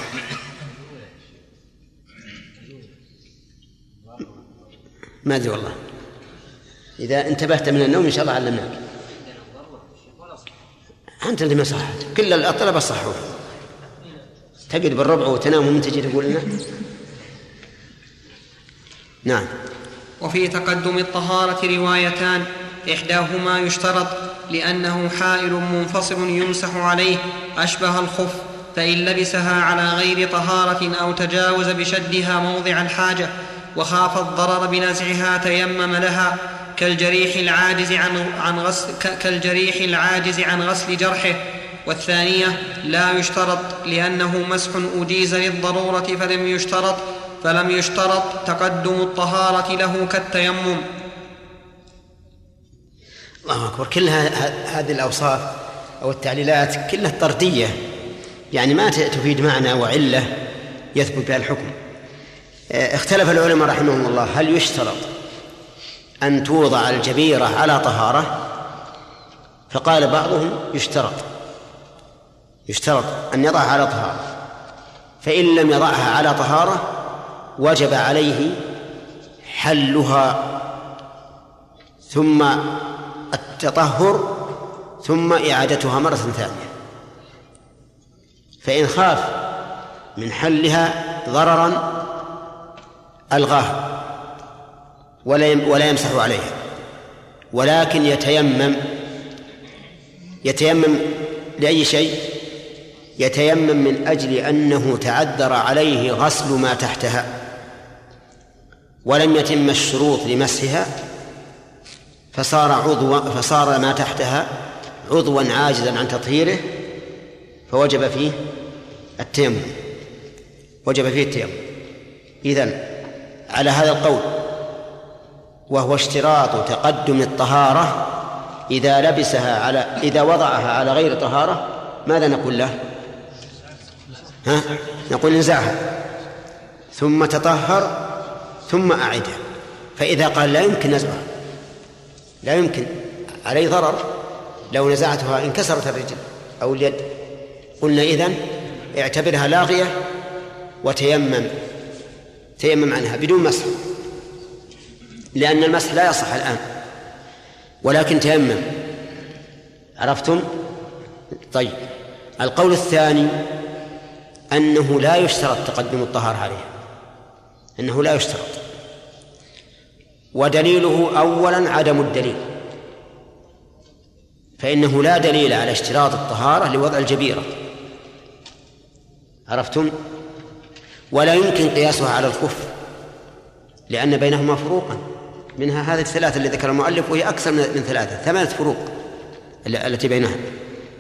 ما أدري والله. إذا انتبهت من النوم إن شاء الله علمناك أنت اللي ما صحت. كل الطلبة صحوا. تقعد بالربع وتنام ومن تجي تقول لنا نعم. وفي تقدم الطهارة روايتان إحداهما يشترط لأنه حائل منفصل يمسح عليه أشبه الخف فإن لبسها على غير طهارة أو تجاوز بشدها موضع الحاجة وخاف الضرر بنزعها تيمم لها كالجريح العاجز عن عن غسل كالجريح العاجز عن غسل جرحه. والثانية لا يشترط لأنه مسح أجيز للضرورة فلم يشترط فلم يشترط تقدم الطهارة له كالتيمم. الله أكبر. كل هذه الأوصاف أو التعليلات كلها طردية. يعني ما تفيد معنى وعلة يثبت بها الحكم. آه، اختلف العلماء رحمهم الله. هل يشترط؟ أن توضع الجبيرة على طهارة فقال بعضهم يشترط يشترط أن يضعها على طهارة فإن لم يضعها على طهارة وجب عليه حلها ثم التطهر ثم إعادتها مرة ثانية فإن خاف من حلها ضررا ألغاه. ولا ولا يمسح عليها. ولكن يتيمم يتيمم لأي شيء؟ يتيمم من أجل أنه تعذر عليه غسل ما تحتها. ولم يتم الشروط لمسحها فصار عضوا فصار ما تحتها عضوا عاجزا عن تطهيره فوجب فيه التيمم. وجب فيه التيمم. إذن على هذا القول وهو اشتراط تقدم الطهارة إذا لبسها على إذا وضعها على غير طهارة ماذا نقول له؟ ها؟ نقول انزعها. ثم تطهر ثم أعدها فإذا قال لا يمكن نزعها. لا يمكن. عليه ضرر. لو نزعتها انكسرت الرجل أو اليد. قلنا إذن اعتبرها لاغية وتيمم. تيمم عنها بدون مسح. لأن المسح لا يصح الآن. ولكن تيمم. عرفتم؟ طيب. القول الثاني أنه لا يشترط تقدم الطهارة عليها. أنه لا يشترط. ودليله أولا عدم الدليل. فإنه لا دليل على اشتراط الطهارة لوضع الجبيرة. عرفتم؟ ولا يمكن قياسها على الخف لأن بينهما فروقا. منها هذه الثلاثة اللي ذكر المؤلف وهي أكثر من ثلاثة ثمانية فروق ال- التي بينها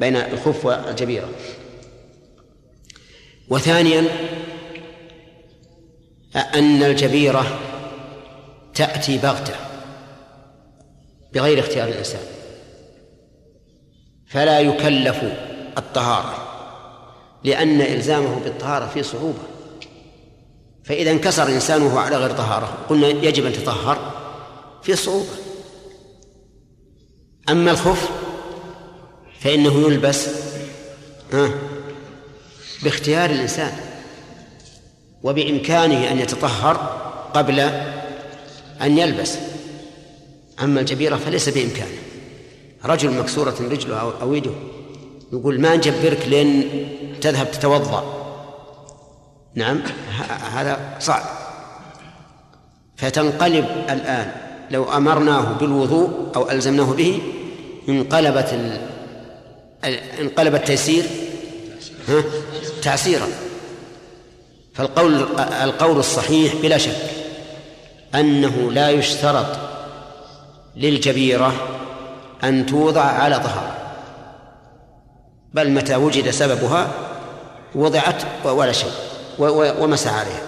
بين الخف والجبيرة. وثانيا أن الجبيرة تأتي بغتة بغير اختيار الإنسان. فلا يكلف الطهارة لأن إلزامه بالطهارة فيه صعوبة. فإذا انكسر إنسان وهو على غير طهارة قلنا يجب أن تطهر في صعوبة. أما الخف فإنه يلبس باختيار الإنسان وبإمكانه أن يتطهر قبل أن يلبس. أما الجبيرة فليس بإمكانه. رجل مكسورة رجله أو يده يقول ما نجبرك لين تذهب تتوضأ. نعم هذا صعب. فتنقلب الآن لو أمرناه بالوضوء أو ألزمناه به انقلبت ال... انقلب التيسير ها تعسيرا. فالقول القول الصحيح بلا شك أنه لا يشترط للجبيرة أن توضع على طهارة بل متى وجد سببها وضعت ولا شيء و- و- ومسح عليها.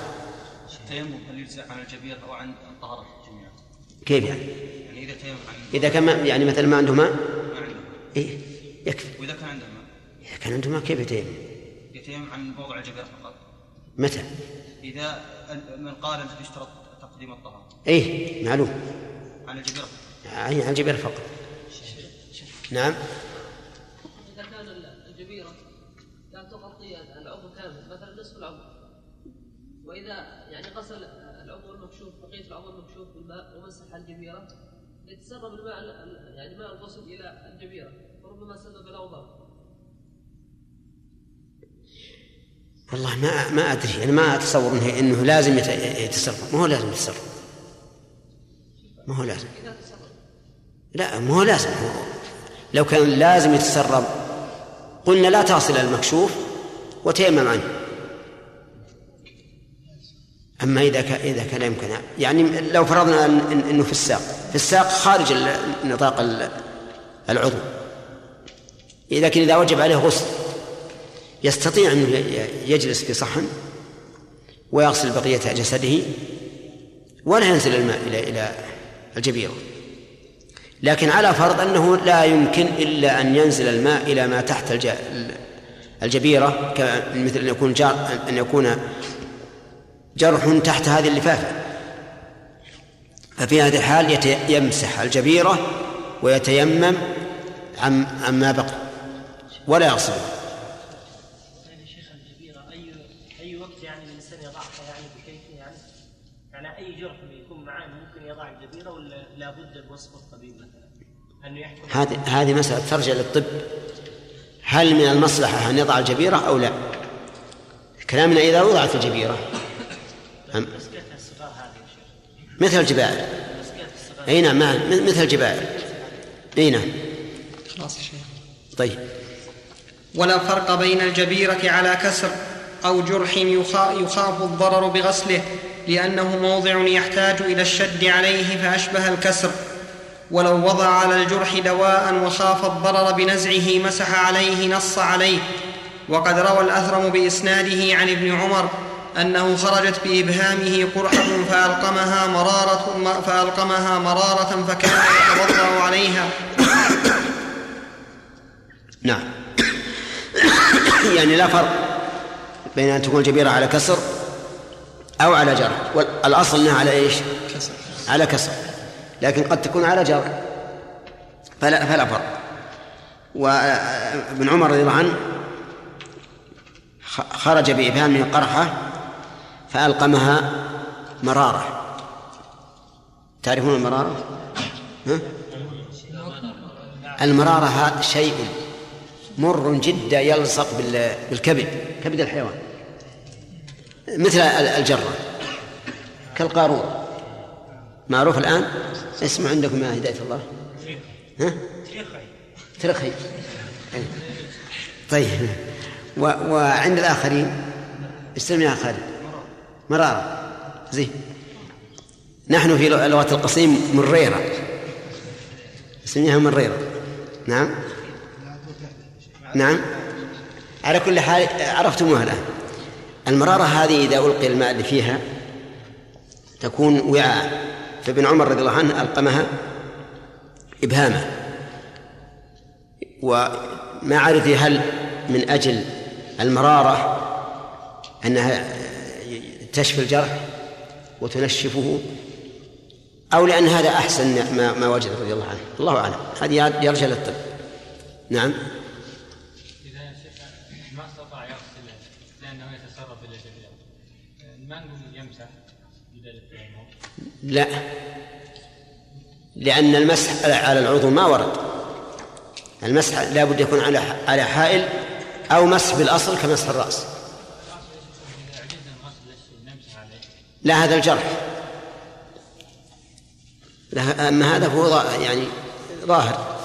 التيمم هل يجزع عن الجبير أو عن الطهاره جميعا؟ كيف يعني؟ يعني تيمم عن إذا كان ما يعني مثلا ما عنده ماء؟ ما عنده إيه يكفي. وإذا كان عنده ماء؟ إذا كان عنده ماء كيف يتيمم؟ يتيمم عن موضع الجبير فقط. متى؟ إذا من قال يشترط تقديم الطهارة. إيه معلوم. عن الجبير عن عن جبل فقط. نعم. إذا كان الجبيرة لا تغطي العضو كامل مثلا نصف العضو وإذا يعني غسل بقية العضو المكشوف بالماء ومسح الجبيره يتسرب الماء يعني ماء الغسل إلى الجبيره وربما سبب له ضرر. والله ما ما أدري أنا ما أتصور انه إنه لازم يت- يتسرب ما هو لازم يتسرب ما هو لازم. لا ما هو لازم. هو لو كان لازم يتسرب قلنا لا تصل المكشوف وتيمم عنه. أما إذا كان إذا كان يمكن. يعني لو فرضنا أن- إن- إنه في الساق. في الساق خارج نطاق ال- العضو. لكن إذا وجب عليه غسل يستطيع أن يجلس في صحن ويغسل بقية جسده ولا ينزل الماء إلى إلى الجبيرة لكن على فرض أنه لا يمكن إلا أن ينزل الماء إلى ما تحت الج- الجبيرة مثل أن يكون جار أن يكون جرح تحت هذه اللفافة. ففي هذه الحال يمسح الجبيرة ويتيمم عن عما بقي. ولا يغسلها يعني يعني يعني بكيفه يعني؟ يعني أي جرح يكون معاه ممكن يضع الجبيرة ولا لابد بوصف الطبيب مثلا؟ أنه يحكم. هذه هذه مسألة ترجع للطب. هل من المصلحة أن يضع الجبيرة أو لا؟ كلامنا إذا وضعت الجبيرة أم- مسكتها الصغار هذه يا شيخ مثل الصغار أي نعم مثل الجبائر أي نعم. خلاص طيب. ولا فرق بين الجبيرة على كسر أو جرح يخا- يخاف الضرر بغسله لأنه موضع يحتاج إلى الشد عليه فأشبه الكسر. ولو وضع على الجرح دواء وخاف الضرر بنزعه مسح عليه نص عليه. وقد روى الأثرم بإسناده عن ابن عمر أنه خرجت بإبهامه قرحة فألقمها مرارة فألقمها مرارة فكان يتوضأ عليها. نعم. يعني لا فرق بين أن تكون الجبيرة على كسر أو على جرح. والأصل أنها على إيش؟ كسر. على كسر. لكن قد تكون على جرح. فلا فلا فرق. وابن عمر رضي الله عنه خرج بإبهامه قرحة فألقمها مرارة تعرفون المرارة؟ ها؟ المرارة شيء مر جدا يلصق بال- بالكبد كبد الحيوان مثل ال- الجرة كالقارورة معروف الآن اسمه عندكم يا هداية الله ها؟ ترخي. طيب. وعند الآخرين استلم يا خالد مرارة. زين. نحن في لغة القصيم مريرة. نسميها مريرة. نعم. نعم. على كل حال عرفتموها الآن. المرارة هذه إذا ألقي الماء اللي فيها تكون وعاء. فابن عمر رضي الله عنه ألقمها إبهامه وما عرف هل من أجل المرارة أنها تشفي الجرح وتنشفه أو لأن هذا أحسن ما, ما وجد رضي الله عنه. الله أعلم. هذه يرجى للطب نعم. إذا ما استطاع يغسل لأنه يتسرب إلى الجبيرة ما نقول يمسح لا. لأن المسح على العضو ما ورد. المسح لا بد يكون على على حائل أو مسح بالأصل كمسح الرأس إذا عجزنا الغسل ليش نمسح عليه لا هذا الجرح. لا أما هذا فهو يعني ظاهر.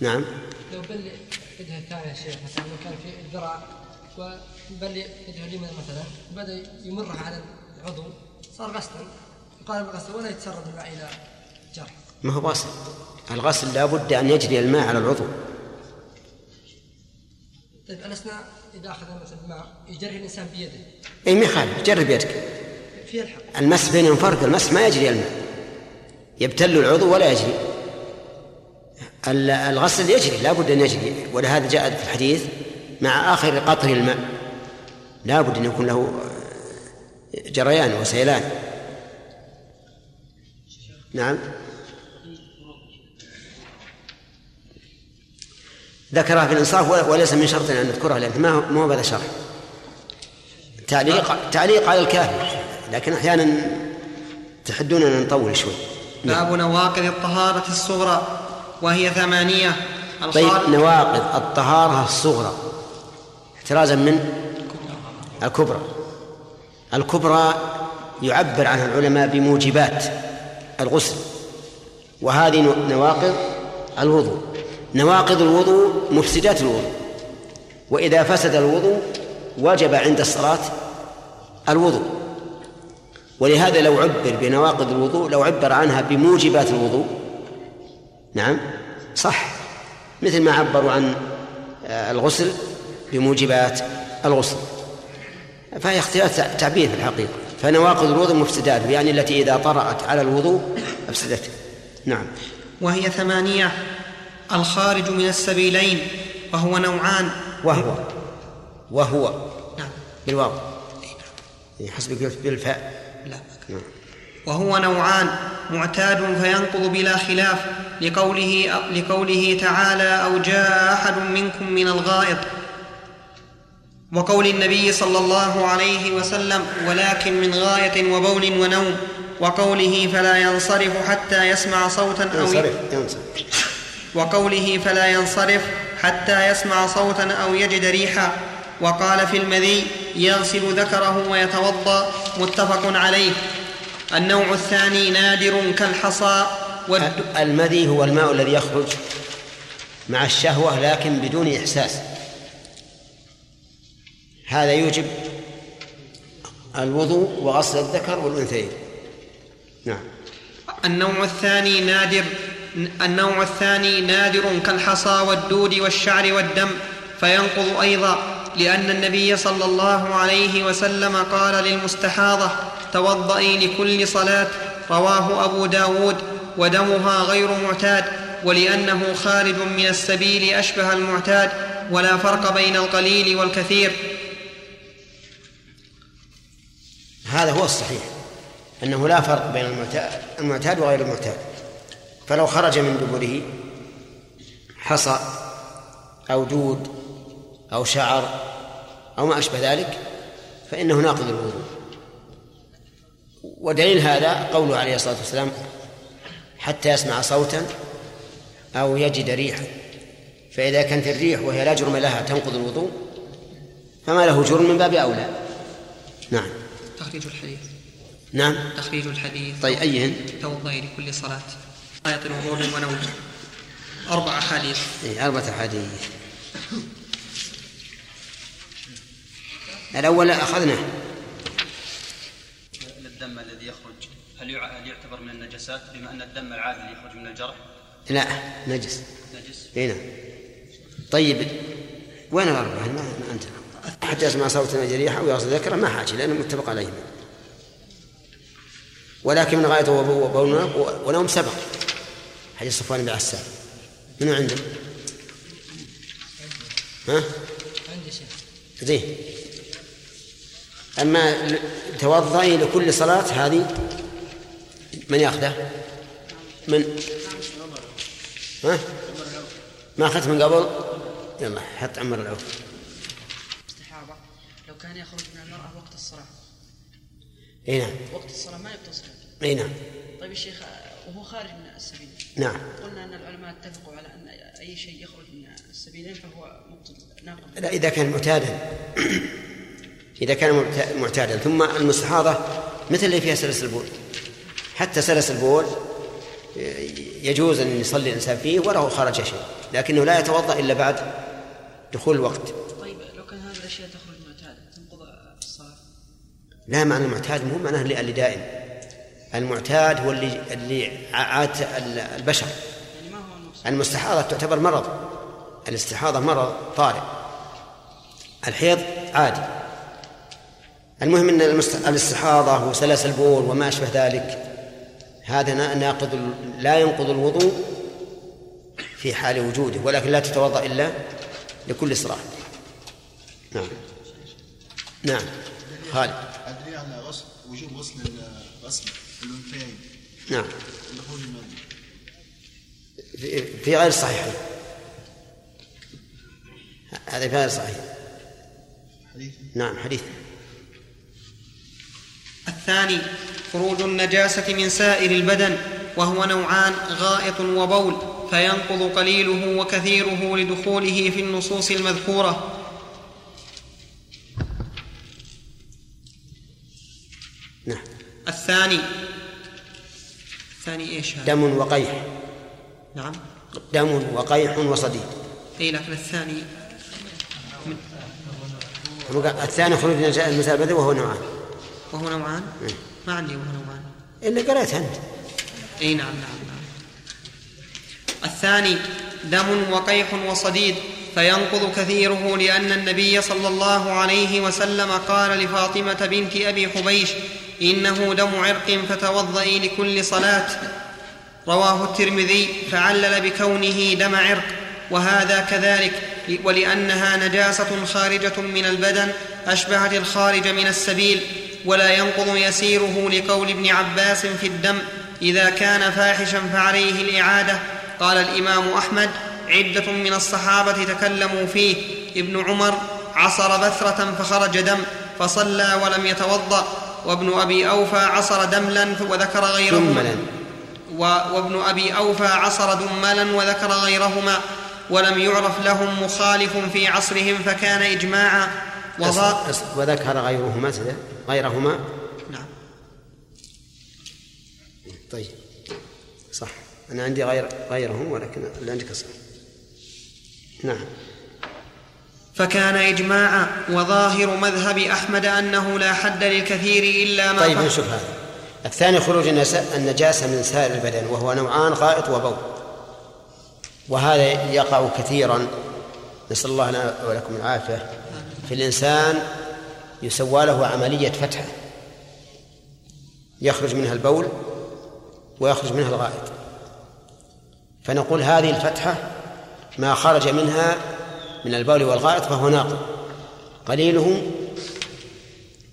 نعم. لو بل يده الثانية يا شيخ مثلا لو كان في الذراع وبل يده اليمنى مثلا بدأ يمرها على العضو صار غسلا يقال بالغسل ولا يتسرب الماء إلى جرح. ما هو غسل الغسل لا بد أن يجري الماء على العضو. طيب ألسنا إذا أخذ مثلا الماء يجري الإنسان بيده. أي ما يخالف جرب يدك الحق. المسح بينهم فرق المسح ما يجري الماء يبتل العضو ولا يجري. ال- الغسل يجري لا بد أن يجري. ولهذا جاء في الحديث مع آخر قطر الماء. لا بد أن يكون له جريان وسيلان. نعم. ذكرها في الإنصاف ول- وليس من شرط أن نذكرها لأن ما هو ما هو هذا شرح تعليق تعليق على الكافي. لكن أحيانا تحدون أن نطول شوي. باب نواقض الطهارة الصغرى وهي ثمانية. طيب نواقض الطهارة الصغرى. احترازا من؟ الكبرى. الكبرى يعبر عنها العلماء بموجبات الغسل وهذه نواقض الوضوء. نواقض الوضوء مفسدات الوضوء. وإذا فسد الوضوء وجب عند الصلاة الوضوء. ولهذا لو عبر بنواقض الوضوء لو عبر عنها بموجبات الوضوء نعم صح. مثل ما عبروا عن آه، الغسل بموجبات الغسل. فهي اختلاف تعبير في الحقيقة. فنواقض الوضوء مفسدات يعني التي إذا طرأت على الوضوء أفسدته نعم. وهي ثمانية الخارج من السبيلين وهو نوعان. وهو. وهو. نعم. بالواو. حسبك بالفاء. لا. نعم. وهو نوعان معتاد فينقض بلا خلاف لقوله لقوله تعالى أو جاء أحد منكم من الغائط. وقول النبي صلى الله عليه وسلم ولكن من غاية وبول ونوم. وقوله فلا ينصرف حتى يسمع صوتا أو ينصرف ينصرف. وقوله فلا ينصرف حتى يسمع صوتا أو يجد ريحا. وقال في المذي يغسل ذكره ويتوضأ متفق عليه. النوع الثاني نادر كالحصى والد... المذي هو الماء الذي يخرج مع الشهوة لكن بدون إحساس. هذا يوجب الوضوء وغسل الذكر والأنثيين. نعم. النوع الثاني نادر النوع الثاني نادر كالحصى والدود والشعر والدم فينقض أيضا. لأن النبي صلى الله عليه وسلم قال للمستحاضة توضئي لكل صلاة رواه أبو داود ودمها غير معتاد ولأنه خارج من السبيل أشبه المعتاد ولا فرق بين القليل والكثير. هذا هو الصحيح أنه لا فرق بين المعتاد وغير المعتاد. فلو خرج من دبره حصى أو دود أو شعر أو ما أشبه ذلك فإنه ناقض الوضوء. ودليل هذا قوله عليه الصلاة والسلام حتى يسمع صوتا أو يجد ريحا فإذا كانت الريح وهي لا جرم لها تنقض الوضوء فما له جرم من باب أولى. نعم. تخريج الحديث. نعم. تخريج الحديث. طيب أيهن؟ توضئ لكل صلاة. آية وضوء ونوم أربع أحاديث. إيه أربعة أحاديث. الأول أخذناه الدم الذي يخرج هل هل يعتبر من النجسات؟ بما أن الدم العادي يخرج من الجرح؟ لا نجس. نجس. إي نعم. طيب وين الأربعة؟ ما, ما أنت. حتى يسمع صوتا جريحا أو يغسل ذكره ما حاجة لأنه متفق عليهما ولكن من غاية وبول ونوم سبق. حديث صفوان بن عسال منو عنده؟ ها؟ عندي شيخ. زين. أما توضئي لكل صلاة هذه من ياخذه؟ من؟ ها؟ ما أخذت من قبل؟ يلا حط عمر العوف. استحاضة. لو كان يخرج من المرأة وقت الصلاة. إي نعم. وقت الصلاة ما يغتسل إي نعم. طيب الشيخ وهو خارج من السبيل. نعم. قلنا أن العلماء اتفقوا على أن أي شيء يخرج من السبيلين فهو مبطل ناقض لا إذا كان معتادا. إذا كان معتادا. ثم المستحاضة مثل اللي فيها سلس البول. حتى سلس البول يجوز أن يصلي الإنسان فيه وله خرج شيء. لكنه لا يتوضأ إلا بعد دخول الوقت. طيب لو كان هذه الأشياء تخرج معتادة تنقض الصلاة؟ لا معنى المعتاد مو معناه اللي دائم. المعتاد هو اللي اللي عاد البشر. يعني ما هو المقصود؟ المستحاضة تعتبر مرض. الاستحاضة مرض طارئ. الحيض عادي. المهم إن الاستحاضة وسلس البول وما أشبه ذلك. هذا ناقض لا ينقض الوضوء في حال وجوده ولكن لا تتوضأ إلا لكل صلاة. نعم. نعم. خالد. أدري على غسل وجوب غسل غسل الأنثيين. نعم. في غير صحيح. هذا في غير صحيح. حديث؟ نعم حديث. الثاني خروج النجاسة من سائر البدن وهو نوعان غائط وبول فينقض قليله وكثيره لدخوله في النصوص المذكورة. نعم. الثاني. الثاني إيش هذا؟ دم وقيح. نعم. دم وقيح وصديد. اي لكن الثاني. من الثاني خروج النساء البدن وهو نوعان. وهو نوعان؟ إيه. ما عندي وهو نوعان. اللي قريتها أنت. إي نعم نعم نعم. الثاني دم وقيح وصديد فينقض كثيره لأن النبي صلى الله عليه وسلم قال لفاطمة بنت أبي حبيش إنه دم عرق فتوضئي لكل صلاة. رواه الترمذي فعلل بكونه دم عرق وهذا كذلك ولأنها نجاسة خارجة من البدن أشبهت الخارج من السبيل. ولا ينقض يسيره لقول ابن عباس في الدم إذا كان فاحشا فعليه الإعادة. قال الإمام أحمد عدة من الصحابة تكلموا فيه. ابن عمر عصر بثرة فخرج دم فصلى ولم يتوضأ. وابن أبي أوفى عصر دملا وذكر غيرهما. وابن أبي أوفى عصر دملا وذكر غيرهما. ولم يعرف لهم مخالف في عصرهم فكان اجماعا. وذكر غيرهما غيرهما؟ نعم. طيب. صح. أنا عندي غير غيرهم ولكن اللي عندك صح نعم. فكان إجماعا وظاهر مذهب أحمد أنه لا حد للكثير إلا ما طيب. نشوف هذا. الثاني خروج النس- النجاسة من سائر البدن وهو نوعان غائط وبول. وهذا يقع كثيرا. نسأل الله لنا ولكم العافية. في الإنسان يسوى له عملية فتحة. يخرج منها البول ويخرج منها الغائط. فنقول هذه الفتحة ما خرج منها من البول والغائط فهو ناقض. قليله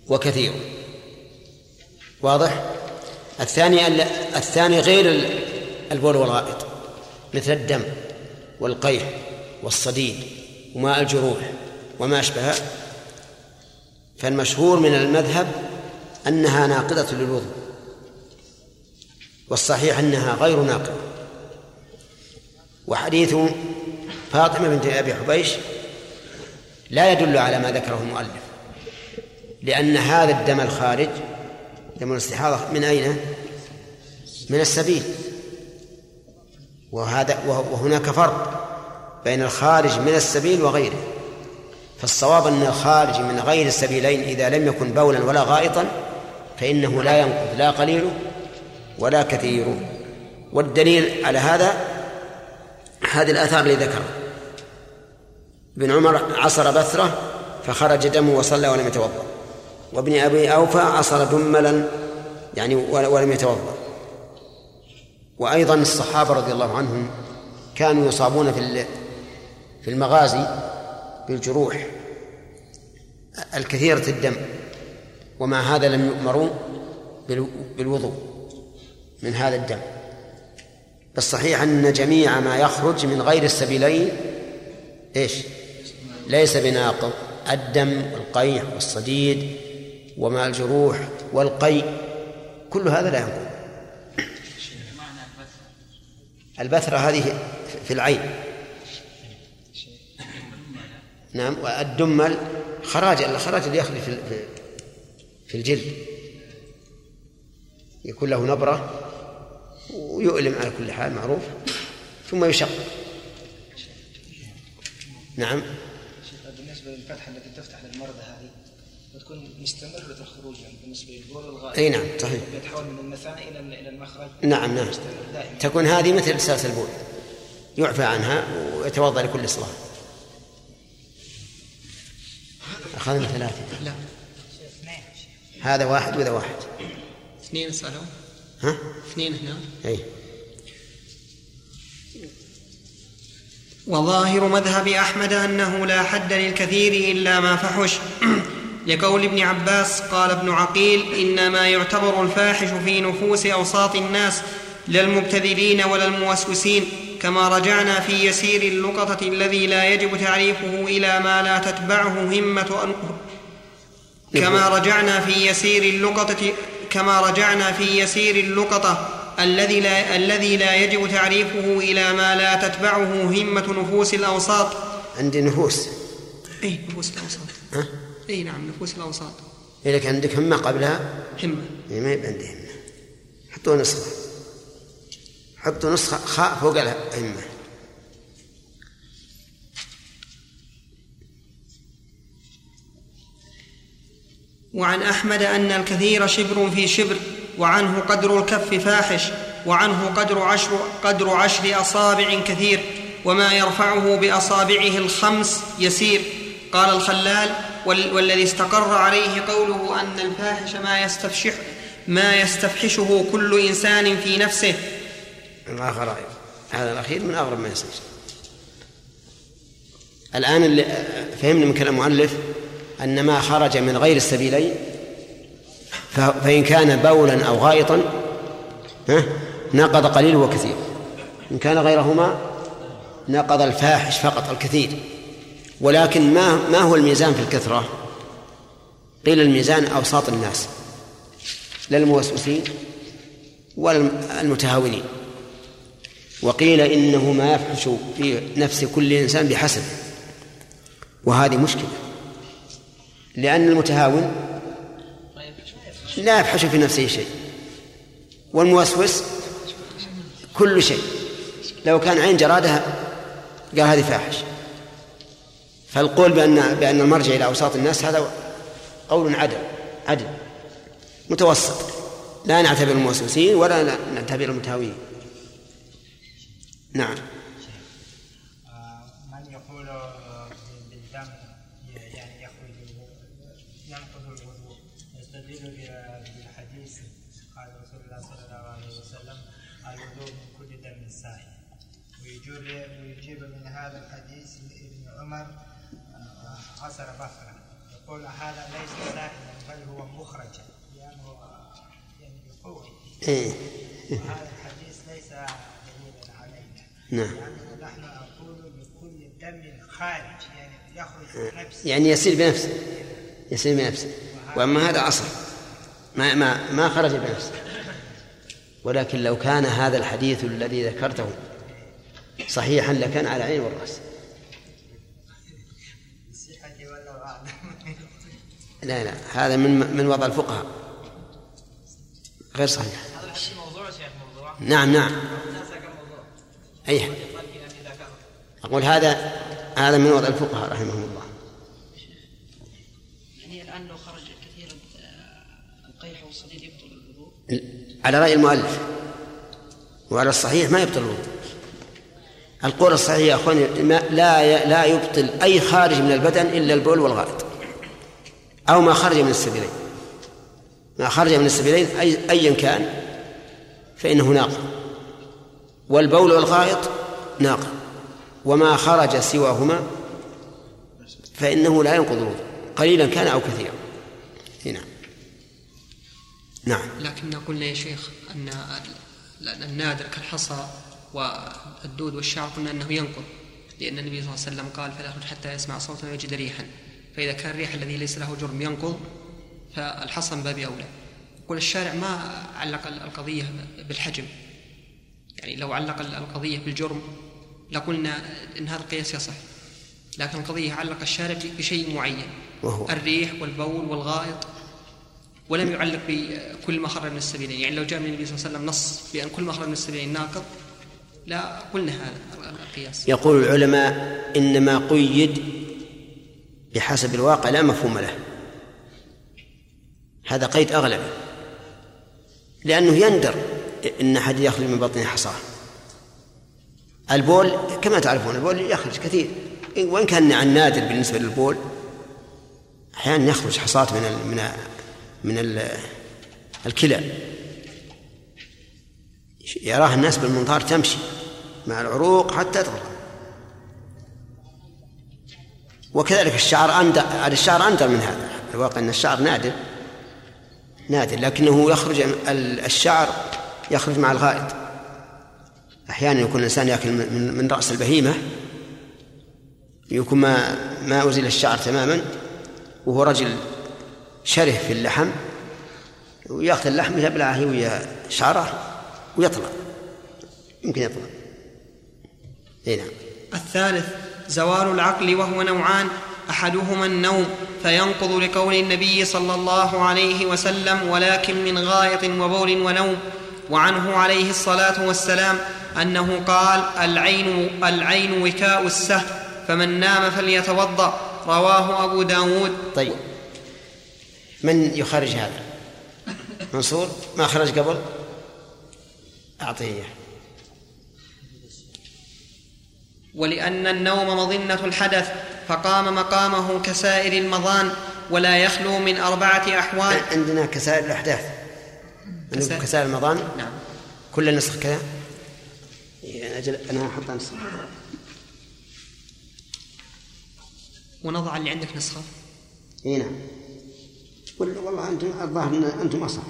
وكثيره واضح؟ الثاني الثاني غير البول والغائط. مثل الدم والقيح والصديد وماء الجروح وما أشبهه فالمشهور من المذهب أنها ناقضة للوضوء والصحيح أنها غير ناقضة. وحديث فاطمة بنت أبي حبيش لا يدل على ما ذكره المؤلف لأن هذا الدم الخارج دم الاستحاضة من أين؟ من السبيل. وهذا وهناك فرق بين الخارج من السبيل وغيره. فالصواب أن الخارج من غير السبيلين إذا لم يكن بولا ولا غائطا فإنه لا ينقض لا قليله ولا كثيره والدليل على هذا هذه الآثار اللي ذكرها. ابن عمر عصر بثرة فخرج دمه وصلى ولم يتوضأ. وابن أبي أوفى عصر دملا يعني ولم يتوضأ. وأيضا الصحابة رضي الله عنهم كانوا يصابون في في المغازي بالجروح الكثيرة الدم ومع هذا لم يؤمروا بالوضوء من هذا الدم. الصحيح أن جميع ما يخرج من غير السبيلين إيش؟ ليس بناقض الدم والقيح والصديد وماء الجروح والقي كل هذا لا ينقض. البثرة هذه في العين. نعم والدمل خراج الخراج اللي يخرج في في الجلد. يكون له نبرة ويؤلم على كل حال معروف. ثم يشق. نعم. بالنسبة للفتحة التي تفتح للمرضى هذه بتكون مستمرة الخروج يعني بالنسبة للبول والغائط أي نعم صحيح. يتحول من المثانة إلى إلى المخرج؟ نعم نعم. تكون هذه مثل ساس البول. يعفى عنها ويتوضأ لكل صلاة. أخذنا ثلاثة. لا. هذا واحد وذا واحد. اثنين صاروا ها؟ اثنين هنا. إي. وظاهر مذهب أحمد أنه لا حد للكثير إلا ما فحش. *clears throat* لقول ابن عباس قال ابن عقيل إنما يعتبر الفاحش في نفوس أوساط الناس لا المبتذلين ولا الموسوسين. كما رجعنا في يسير اللقطة الذي لا يجب تعريفه إلى ما لا تتبعه همة أن... كما رجعنا في يسير اللقطة كما رجعنا في يسير اللقطة الذي لا الذي لا يجب تعريفه إلى ما لا تتبعه همة نفوس الأوساط. عندي نفوس. أي نفوس الأوساط. ها؟ أي نعم نفوس الأوساط. إيه لك عندك همة قبلها؟ همة. إيه ما يبقى عندي همة. حطوا نسخة حطوا نسخة خاء فوق الهمة وعن أحمد أن الكثير شبر في شبر وعنه قدر الكف فاحش وعنه قدر عشر قدر عشر أصابع كثير وما يرفعه بأصابعه الخمس يسير. قال الخلال وال والذي استقر عليه قوله أن الفاحش ما يستفشح ما يستفحشه كل إنسان في نفسه الآخر هذا الأخير من أغرب ما يصير. الآن اللي فهمنا من كلام المؤلف أن ما خرج من غير السبيلين فإن كان بولا أو غائطا نقض قليل وكثير. إن كان غيرهما نقض الفاحش فقط الكثير. ولكن ما ما هو الميزان في الكثرة؟ قيل الميزان أوساط الناس لا الموسوسين ولا المتهاونين. وقيل إنه ما يفحش في نفس كل إنسان بحسب. وهذه مشكلة. لأن المتهاون لا يفحش في نفسه شيء. والموسوس كل شيء. لو كان عين جرادة قال هذه فاحش. فالقول بأن بأن المرجع إلى أوساط الناس هذا قول عدل عدل متوسط. لا نعتبر الموسوسين ولا نعتبر المتهاوين نعم. من يقول بالدم يعني يخرج ينقض الوضوء. يستدل بالحديث قال رسول الله صلى الله عليه وسلم الوضوء من كل دم ساحل ويجيب من هذا الحديث ابن عمر آه، عصر بصرة. يقول هذا ليس ساحلا بل هو مخرجا. لأنه يعني بقوة إيه. وهذا الحديث ليس دليلا علينا نعم. نحن نقول بكل دم خارج يعني يخرج من نفسه. يعني يسير بنفسه. يسير بنفسه. وأما هذا أصل. ما ما ما خرج بنفسه. ولكن لو كان هذا الحديث الذي ذكرته صحيحا لكان على العين والرأس. لا لا. هذا من من وضع الفقهاء. غير صحيح. هذا الحديث موضوع شيخ موضوع. نعم نعم. أي يقال في أن إذا كان أقول هذا هذا من وضع الفقهاء رحمهم الله. يعني الآن لو خرج كثيرا آه، القيح والصديد يبطل الوضوء؟ على رأي المؤلف. وعلى الصحيح ما يبطل الوضوء. القول الصحيح يا أخواني لا لا يبطل أي خارج من البدن إلا البول والغائط. أو ما خرج من السبيلين. ما خرج من السبيلين اي ايا كان فإنه ناقض والبول والغائط ناقض وما خرج سواهما فإنه لا ينقض الوضوء قليلا كان أو كثيرا. نعم نعم. لكن قلنا يا شيخ أن ال- النادر كالحصى والدود والشعر قلنا أنه ينقض. لأن النبي صلى الله عليه وسلم قال فلا يخرج حتى يسمع صوتا ويجد ريحا. فإذا كان الريح الذي ليس له جرم ينقض فالحصى من باب أولى. يقول الشارع ما علق ال- القضية بالحجم. يعني لو علق ال- القضية بالجرم لقلنا إن هذا القياس يصح. لكن القضية علق الشارع بشيء معين وهو؟ الريح والبول والغائط ولم يعلق بكل ما خرج من السبيلين. يعني لو جاء من النبي صلى الله عليه وسلم نص بأن كل ما خرج من السبيلين ناقض لا قلنا هذا القياس. يقول العلماء إنما قيد بحسب الواقع لا مفهوم له. هذا قيد اغلب لأنه يندر. إن أحد يخرج من بطنه حصاه البول كما تعرفون البول يخرج كثير. وإن كان عن نادر بالنسبة للبول أحيانا يخرج حصات من ال من من ال الكلى. يراها الناس بالمنظار تمشي مع العروق حتى تغرق وكذلك الشعر أندر الشعر أندر من هذا. الواقع أن الشعر نادر نادر لكنه يخرج ال- الشعر يخرج مع الغائط. أحيانا يكون الإنسان يأكل من, رأس البهيمة يكون ما ما أزيل الشعر تماما وهو رجل شره في اللحم ويأخذ اللحم يبلعه ويا شعره ويطلع. يمكن يطلع. إي نعم. الثالث زوال العقل وهو نوعان أحدهما النوم فينقض لقول النبي صلى الله عليه وسلم ولكن من غائط وبول ونوم. وعنه عليه الصلاة والسلام أنه قال العين العين وكاء السهم فمن نام فليتوضأ. رواه أبو داود. طيب. من يخرج هذا؟ منصور؟ ما خرج قبل؟ أعطيه إياه. ولأن النوم مظنة الحدث فقام مقامه كسائر المضان ولا يخلو من أربعة أحوال. عندنا كسائر الأحداث. كسائر- كسائر المضان نعم. كل نسخ كذا. إيه، أجل أنا أحط نسخ ونضع اللي عندك نسخة. إي نعم. وال- والله أنتم الظاهر أن أنتم أصح.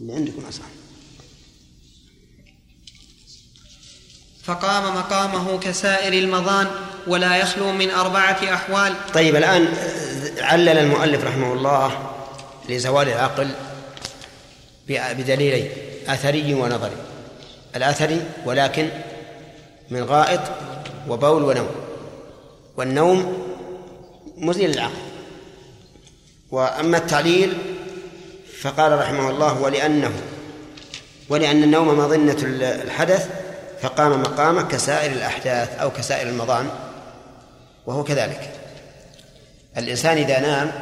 اللي عندكم أصح. فقام مقامه كسائر المضان ولا يخلو من أربعة أحوال. طيب الآن آه، علل المؤلف رحمه الله لزوال العقل. بدليلين أثري ونظري. الأثري ولكن من غائط وبول ونوم. والنوم مزيل للعقل. وأما التعليل فقال رحمه الله ولأنه ولأن النوم مظنة الحدث فقام مقامه كسائر الأحداث أو كسائر المظان وهو كذلك. الإنسان إذا نام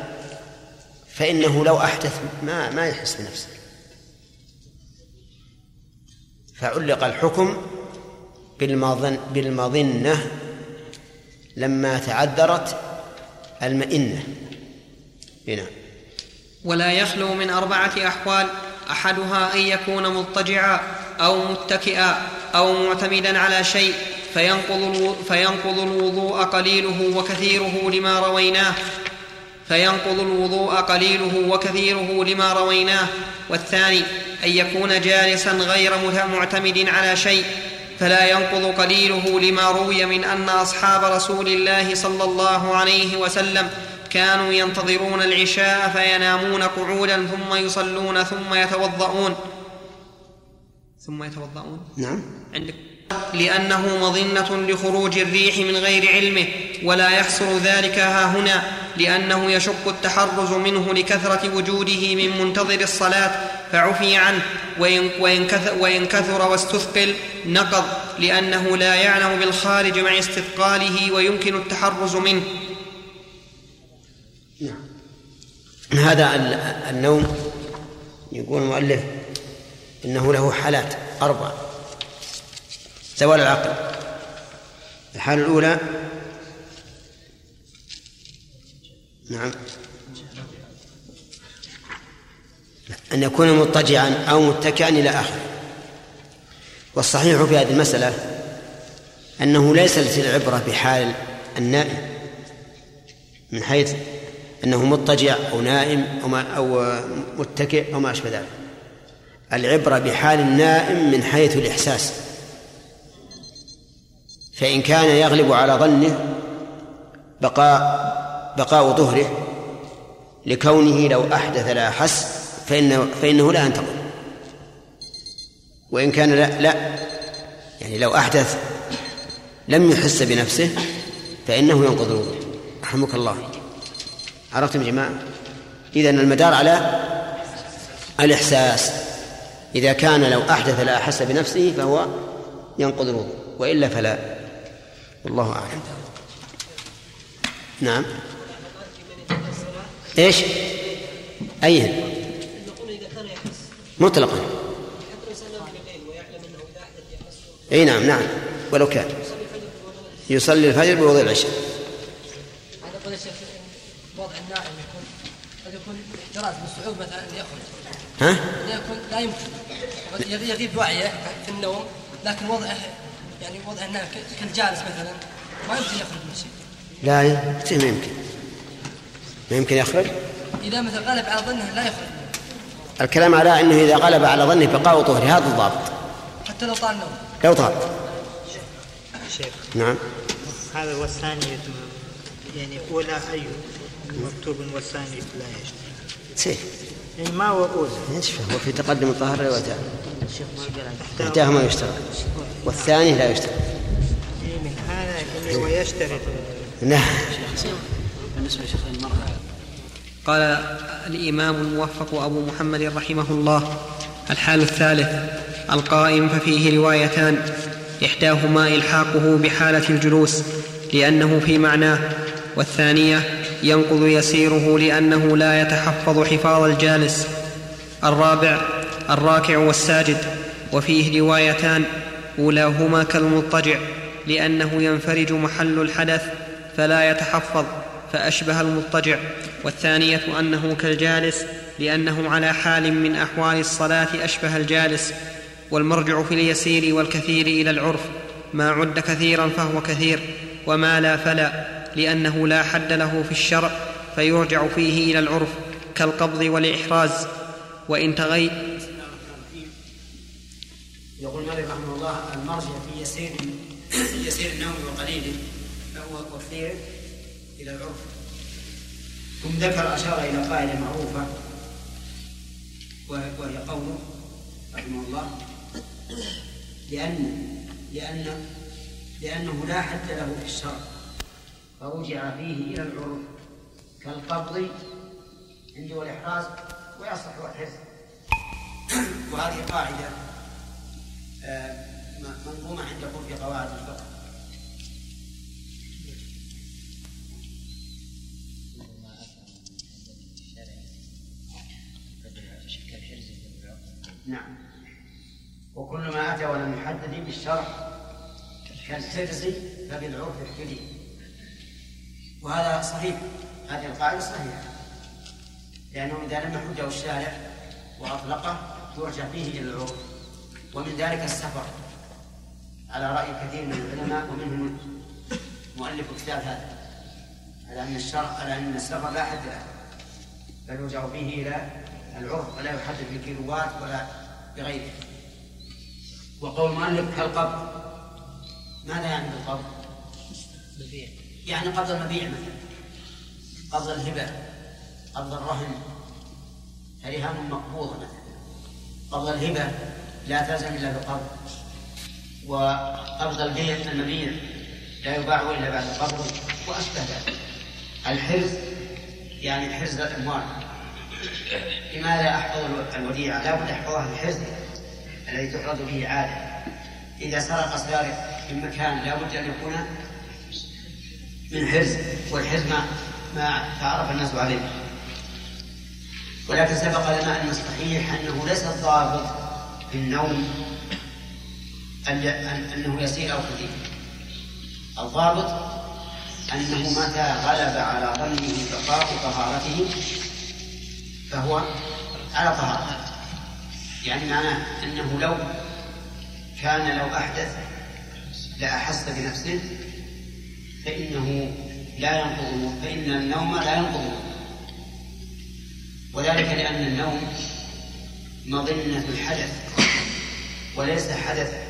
فإنه لو أحدث ما ما يحس بنفسه. فعلق الحكم بالمظن بالمظنة لما تعذرت المئنة. هنا. ولا يخلو من أربعة أحوال أحدها أن يكون مضطجعا أو متكئا أو معتمدا على شيء فينقض, الوضوء قليله وكثيره لما رويناه. فينقض الوضوء قليله وكثيره لما رويناه. والثاني أن يكون جالسا غير معتمد على شيء فلا ينقض قليله لما روي من أن أصحاب رسول الله صلى الله عليه وسلم كانوا ينتظرون العشاء فينامون قعودا ثم يصلون ثم يتوضؤون. ثم يتوضؤون؟ نعم. عندك لأنه مظنة لخروج الريح من غير علمه ولا يحصل ذلك ها هنا لأنه يشق التحرز منه لكثرة وجوده من منتظر الصلاة فعفي عنه وإن, وإن, كثر, وإن كثر واستثقل نقض لأنه لا يعلم بالخارج مع استثقاله ويمكن التحرز منه. نعم. هذا النوم يقول المؤلف إنه له حالات أربع. زوال العقل. الحالة الأولى؟ نعم. أن يكون مضطجعا أو متكئا إلى آخره والصحيح في هذه المسألة أنه ليست العبرة بحال النائم من حيث أنه مضطجع أو نائم أو, ما أو متكئ أو ما أشبه ذلك. العبرة بحال النائم من حيث الإحساس. فإن كان يغلب على ظنه بقاء بقاء ظهره لكونه لو أحدث لا أحس فإنه, فإنه لا ينتقل وإن كان لا, لا يعني لو أحدث لم يحس بنفسه فإنه ينقض الوضوء رحمك الله. عرفتم يا جماعة؟ إذا المدار على الإحساس. إذا كان لو أحدث لا أحس بنفسه فهو ينقض الوضوء وإلا فلا. والله أعلم. نعم. إيش؟ أي. مطلقا. إي نعم نعم. ولو كان. يصلي الفجر بوضوء العشاء. هذا قول الشيخ وضع النائم يكون قد يكون جراز بالصعوبة مثلا ان يخرج ها؟ لا يكون لا يمكن. يغيب وعيه في النوم لكن وضعه يعني وضع النائم كالجالس مثلا. ما يمكن يخرج من شيء. لا ما يمكن. ما يمكن يخرج؟ إذا مثلا غلب على ظنه لا يخرج. الكلام على إنه إذا غلب على ظنه بقاء طهره هذا الضابط. حتى لو طال النوم. لو طال. شيخ نعم. هذا والثانية يعني أولى أي مكتوب والثاني لا يشتري سيف يعني ما هو أولى إيش هو في تقدم الطهر روايتان الشيخ ما قال. احداهما يشترى والثاني لا يشترى إيه من هذا اللي هو يشترط نعم. بالنسبة لشيخ المرأة قال الإمام الموفق أبو محمد رحمه الله الحال الثالث القائم ففيه روايتان إحداهما إلحاقه بحالة الجلوس لأنه في معناه والثانية ينقض يسيره لأنه لا يتحفظ حفاظ الجالس. الرابع الراكع والساجد. وفيه روايتان أولاهما كالمضطجع لأنه ينفرج محل الحدث فلا يتحفظ فأشبه المضطجع. والثانية أنه كالجالس لأنه على حال من أحوال الصلاة أشبه الجالس. والمرجع في اليسير والكثير إلى العرف ما عد كثيرا فهو كثير وما لا فلا. لأنه لا حد له في الشرع فيرجع فيه إلى العرف كالقبض والإحراز. وإن تغير يقول مالك رحمه الله المرجع في يسير في يسير النوم وقليله فهو كثير إلى العرف. ثم ذكر أشار إلى قاعدة معروفة وهي قوله رحمه الله لأن لأن لأنه لا حد له في الشرع. فرجع فيه إلى العرف كالقبض عندي هو الإحراز ويصلح هو الحرز وهذه قاعدة آه، منظومة عندكم في قواعد الفقه. نعم. وكل ما أتى ولم يحدد بالشرع كالحرز فبالعرف احتدي وهذا صحيح. هذه القاعدة صحيحة. لأنه إذا لم يحده الشارع وأطلقه يرجع فيه إلى العرف. ومن ذلك السفر على رأي كثير من العلماء ومنهم مؤلف كتاب هذا. على أن الشرع على أن السفر لا حد له. بل يرجع فيه إلى العرف ولا يحدد بالكيلوات ولا بغيره. وقول المؤلف كالقبض ماذا يعني بالقبض؟ يعني قبض المبيع مثلا قبض الهبة قبض الرهن فرهان مقبوضة مثلا. قبض الهبة لا تلزم إلا بالقبض وقبض البيع المبيع لا يباع إلا بعد قبضه وأشبه ذلك. الحرز يعني حرز الأموال لماذا أحفظ الوديعة؟ لا بد أحفظها في حرز الذي تحرز به عادة. إذا سرق سارق من مكان لا بد أن يكون من حرز والحرز ما ما تعرف الناس عليه. ولكن سبق لنا أن الصحيح أنه ليس الضابط في النوم أنه يسير أو كثير. الضابط أنه متى غلب على ظنه بقاء طهارته فهو على طهارة. يعني معناه أنه لو كان لو أحدث لأحس بنفسه فإنه لا ينقض فإن النوم لا ينقض وذلك لأن النوم مظنة الحدث وليس حدث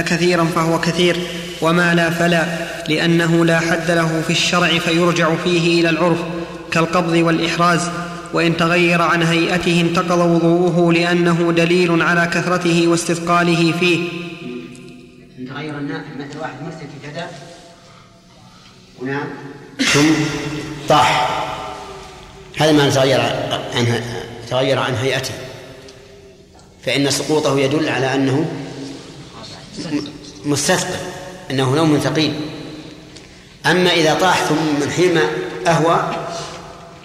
كثيرا فهو كثير وما لا فلا لأنه لا حد له في الشرع فيرجع فيه إلى العرف كالقبض والإحراز وإن تغير عن هيئته انتقض وضوءه لأنه دليل على كثرته واستثقاله فيه. إن تغير مثل واحد مثل كذا ونعم ثم طاح. هذا ما تغير عن تغير عن هيئته. فإن سقوطه يدل على أنه مستثقل أنه نوم ثقيل. أما إذا طاح ثم من حين أهوى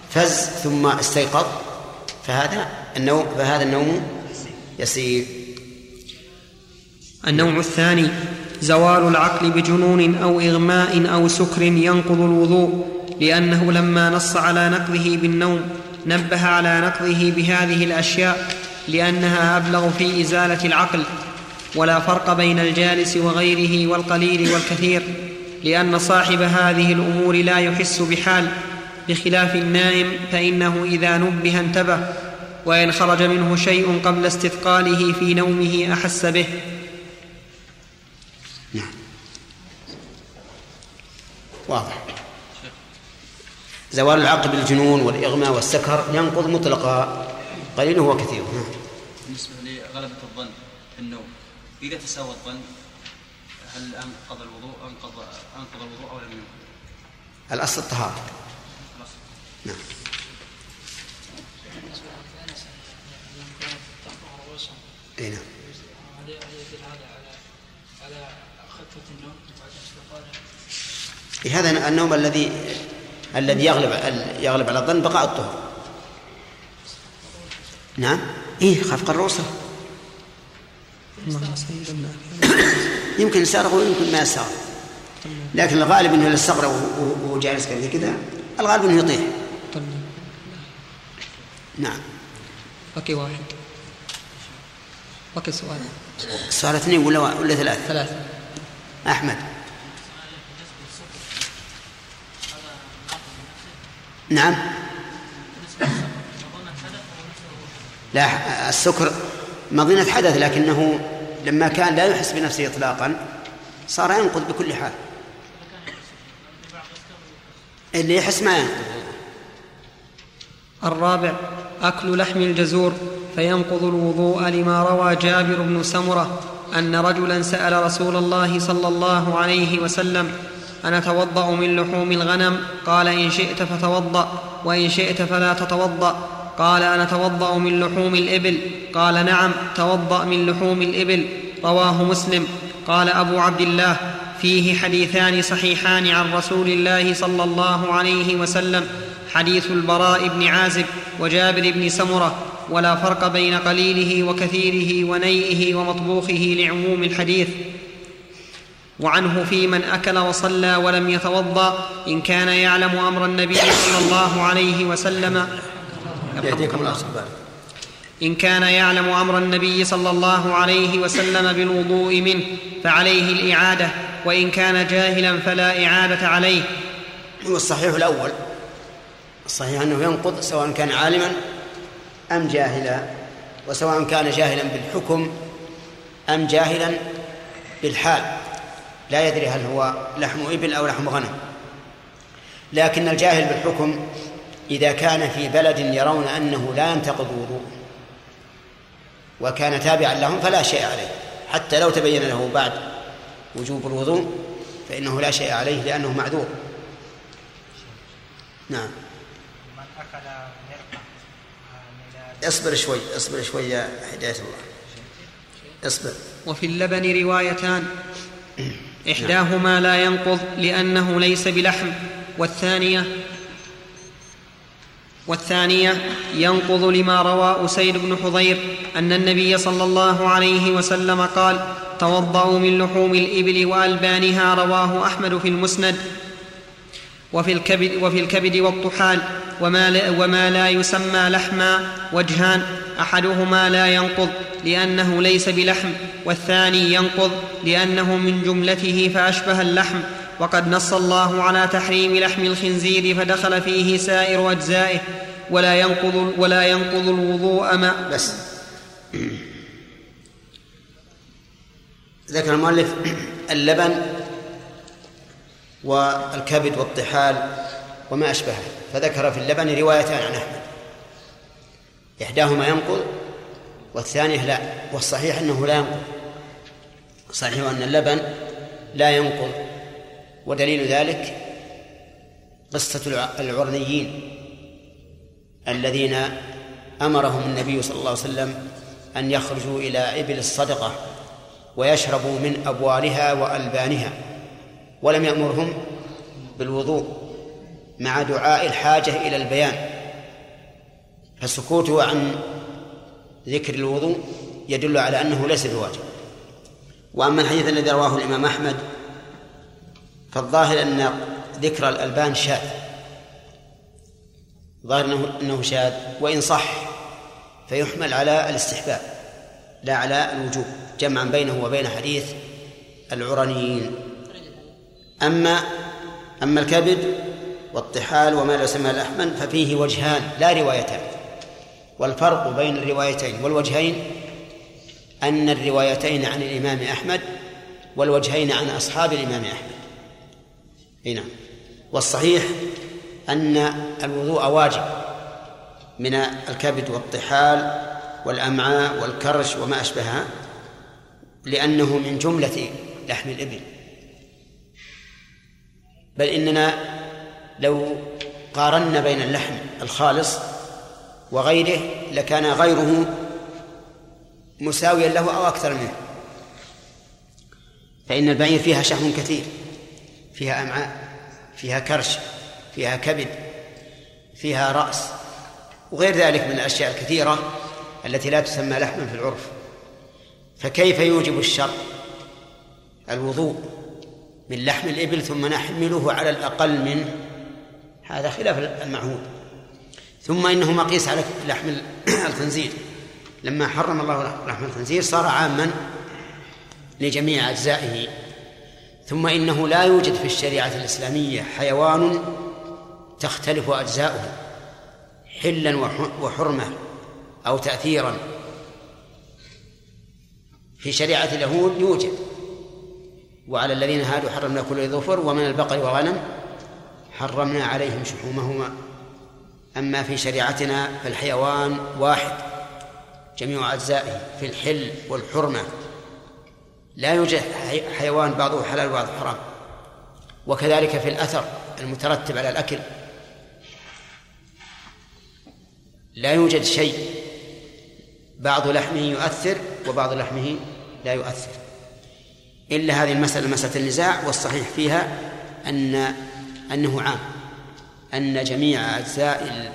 فز ثم استيقظ فهذا النوم فهذا النوم يسير. النوع الثاني زوال العقل بجنون أو إغماء أو سكر ينقض الوضوء لأنه لما نص على نقضه بالنوم نبه على نقضه بهذه الأشياء لأنها أبلغ في إزالة العقل. ولا فرق بين الجالس وغيره والقليل والكثير لأن صاحب هذه الأمور لا يحس بحال بخلاف النائم فإنه إذا نبه انتبه وإن خرج منه شيء قبل استثقاله في نومه أحس به. نعم. واضح. زوال العقل بالجنون والإغماء والسكر ينقض مطلقا قليله وكثيره نعم. بالنسبة لغلبة الظن في النوم إذا تساوى الظن هل أنقض الوضوء أنقض أنقض الوضوء أو لم ينقض؟ الأصل الطهارة. نعم. إي نعم. هذا النوم الذي الذي يغلب يغلب على الظن بقاء الطهر. نعم. إيه خفق الروسه يمكن يستغرق ويمكن ما يستغرق لكن الغالب إنه يستغرق وهو جالس كذا الغالب إنه يطيح. نعم. بقي واحد. بقي سؤال. السؤال اثنين ولا ولا ثلاث؟ ثلاث أحمد. نعم. لا السكر مظنة حدث لكنه لما كان لا يحس بنفسه إطلاقا صار ينقض بكل حال. اللي يحس ما ينقض. الرابع أكل لحم الجزور فينقض الوضوء لما روى جابر بن سمرة أن رجلا سأل رسول الله صلى الله عليه وسلم أنا توضأ من لحوم الغنم؟ قال إن شئت فتوضأ وإن شئت فلا تتوضأ. قال أنا توضأ من لحوم الإبل. قال نعم توضأ من لحوم الإبل. رواه مسلم. قال أبو عبد الله فيه حديثان صحيحان عن رسول الله صلى الله عليه وسلم. حديث البراء بن عازب وجابر بن سمرة. ولا فرق بين قليله وكثيره ونيئه ومطبوخه لعموم الحديث. وعنه في من أكل وصلى ولم يتوضأ. إن كان يعلم أمر النبي صلى الله عليه وسلم. يهديكم الله إن كان يعلم أمر النبي صلى الله عليه وسلم بالوضوء منه فعليه الإعادة وإن كان جاهلا فلا إعادة عليه. هو الصحيح الأول. الصحيح أنه ينقض سواء كان عالما أم جاهلا وسواء كان جاهلا بالحكم أم جاهلا بالحال. لا يدري هل هو لحم إبل أو لحم غنم. لكن الجاهل بالحكم إذا كان في بلد يرون أنه لا ينتقض وضوء وكان تابعا لهم فلا شيء عليه. حتى لو تبين له بعد وجوب الوضوء فإنه لا شيء عليه لأنه معذور. نعم. اصبر شوي اصبر شوي يا هداية الله. اصبر. وفي اللبن روايتان. إحداهما لا ينقض لأنه ليس بلحم والثانية والثانية ينقض لما روى أسيد بن حضير أن النبي صلى الله عليه وسلم قال توضأوا من لحوم الإبل وألبانها رواه أحمد في المسند وفي الكبد, وفي الكبد والطحال وما لا, وما لا يسمى لحما وجهان أحدهما لا ينقض لأنه ليس بلحم والثاني ينقض لأنه من جملته فأشبه اللحم وقد نص الله على تحريم لحم الخنزير فدخل فيه سائر أجزائه ولا ينقض ولا ينقض الوضوء ما بس. ذكر المؤلف اللبن والكبد والطحال وما أشبهه فذكر في اللبن روايتان عن أحمد. إحداهما ينقض والثانية لا والصحيح أنه لا ينقض. صحيح أن اللبن لا ينقض. ودليل ذلك قصة العرنيين الذين أمرهم النبي صلى الله عليه وسلم أن يخرجوا إلى إبل الصدقة ويشربوا من أبوالها وألبانها ولم يأمرهم بالوضوء مع دعاء الحاجة إلى البيان فسكوته عن ذكر الوضوء يدل على أنه ليس بواجب. وأما الحديث الذي رواه الإمام أحمد فالظاهر أن ذكر الألبان شاذ. ظاهر أنه أنه شاذ. وإن صح فيحمل على الاستحباب لا على الوجوب جمعا بينه وبين حديث العرنيين. أما أما الكبد والطحال وما لا يسمى لحما ففيه وجهان لا روايتان. والفرق بين الروايتين والوجهين أن الروايتين عن الإمام أحمد والوجهين عن أصحاب الإمام أحمد. إي نعم. والصحيح أن الوضوء واجب من الكبد والطحال والأمعاء والكرش وما أشبهها لأنه من جملة لحم الإبل. بل إننا لو قارنا بين اللحم الخالص وغيره لكان غيره مساويا له أو أكثر منه. فإن البعير فيها شحم كثير. فيها أمعاء فيها كرش فيها كبد فيها رأس وغير ذلك من الأشياء الكثيرة التي لا تسمى لحما في العرف. فكيف يوجب الشر الوضوء من لحم الإبل ثم نحمله على الأقل منه. هذا خلاف المعهود. ثم إنه مقيس على لحم *coughs* الخنزير. لما حرم الله لحم الخنزير صار عاما لجميع أجزائه. ثم إنه لا يوجد في الشريعة الإسلامية حيوان تختلف أجزاؤه حلا وحرمة أو تأثيرا. في شريعة اليهود يوجد وعلى الذين هادوا حرمنا كل ظفر ومن البقر والغنم حرمنا عليهم شحومهما. أما في شريعتنا فالحيوان واحد جميع أجزائه في الحل والحرمة. لا يوجد حيوان بعضه حلال وبعضه حرام. وكذلك في الأثر المترتب على الأكل. لا يوجد شيء بعض لحمه يؤثر وبعض لحمه لا يؤثر. إلا هذه المسألة مسألة النزاع والصحيح فيها أن أنه عام. أن جميع أجزاء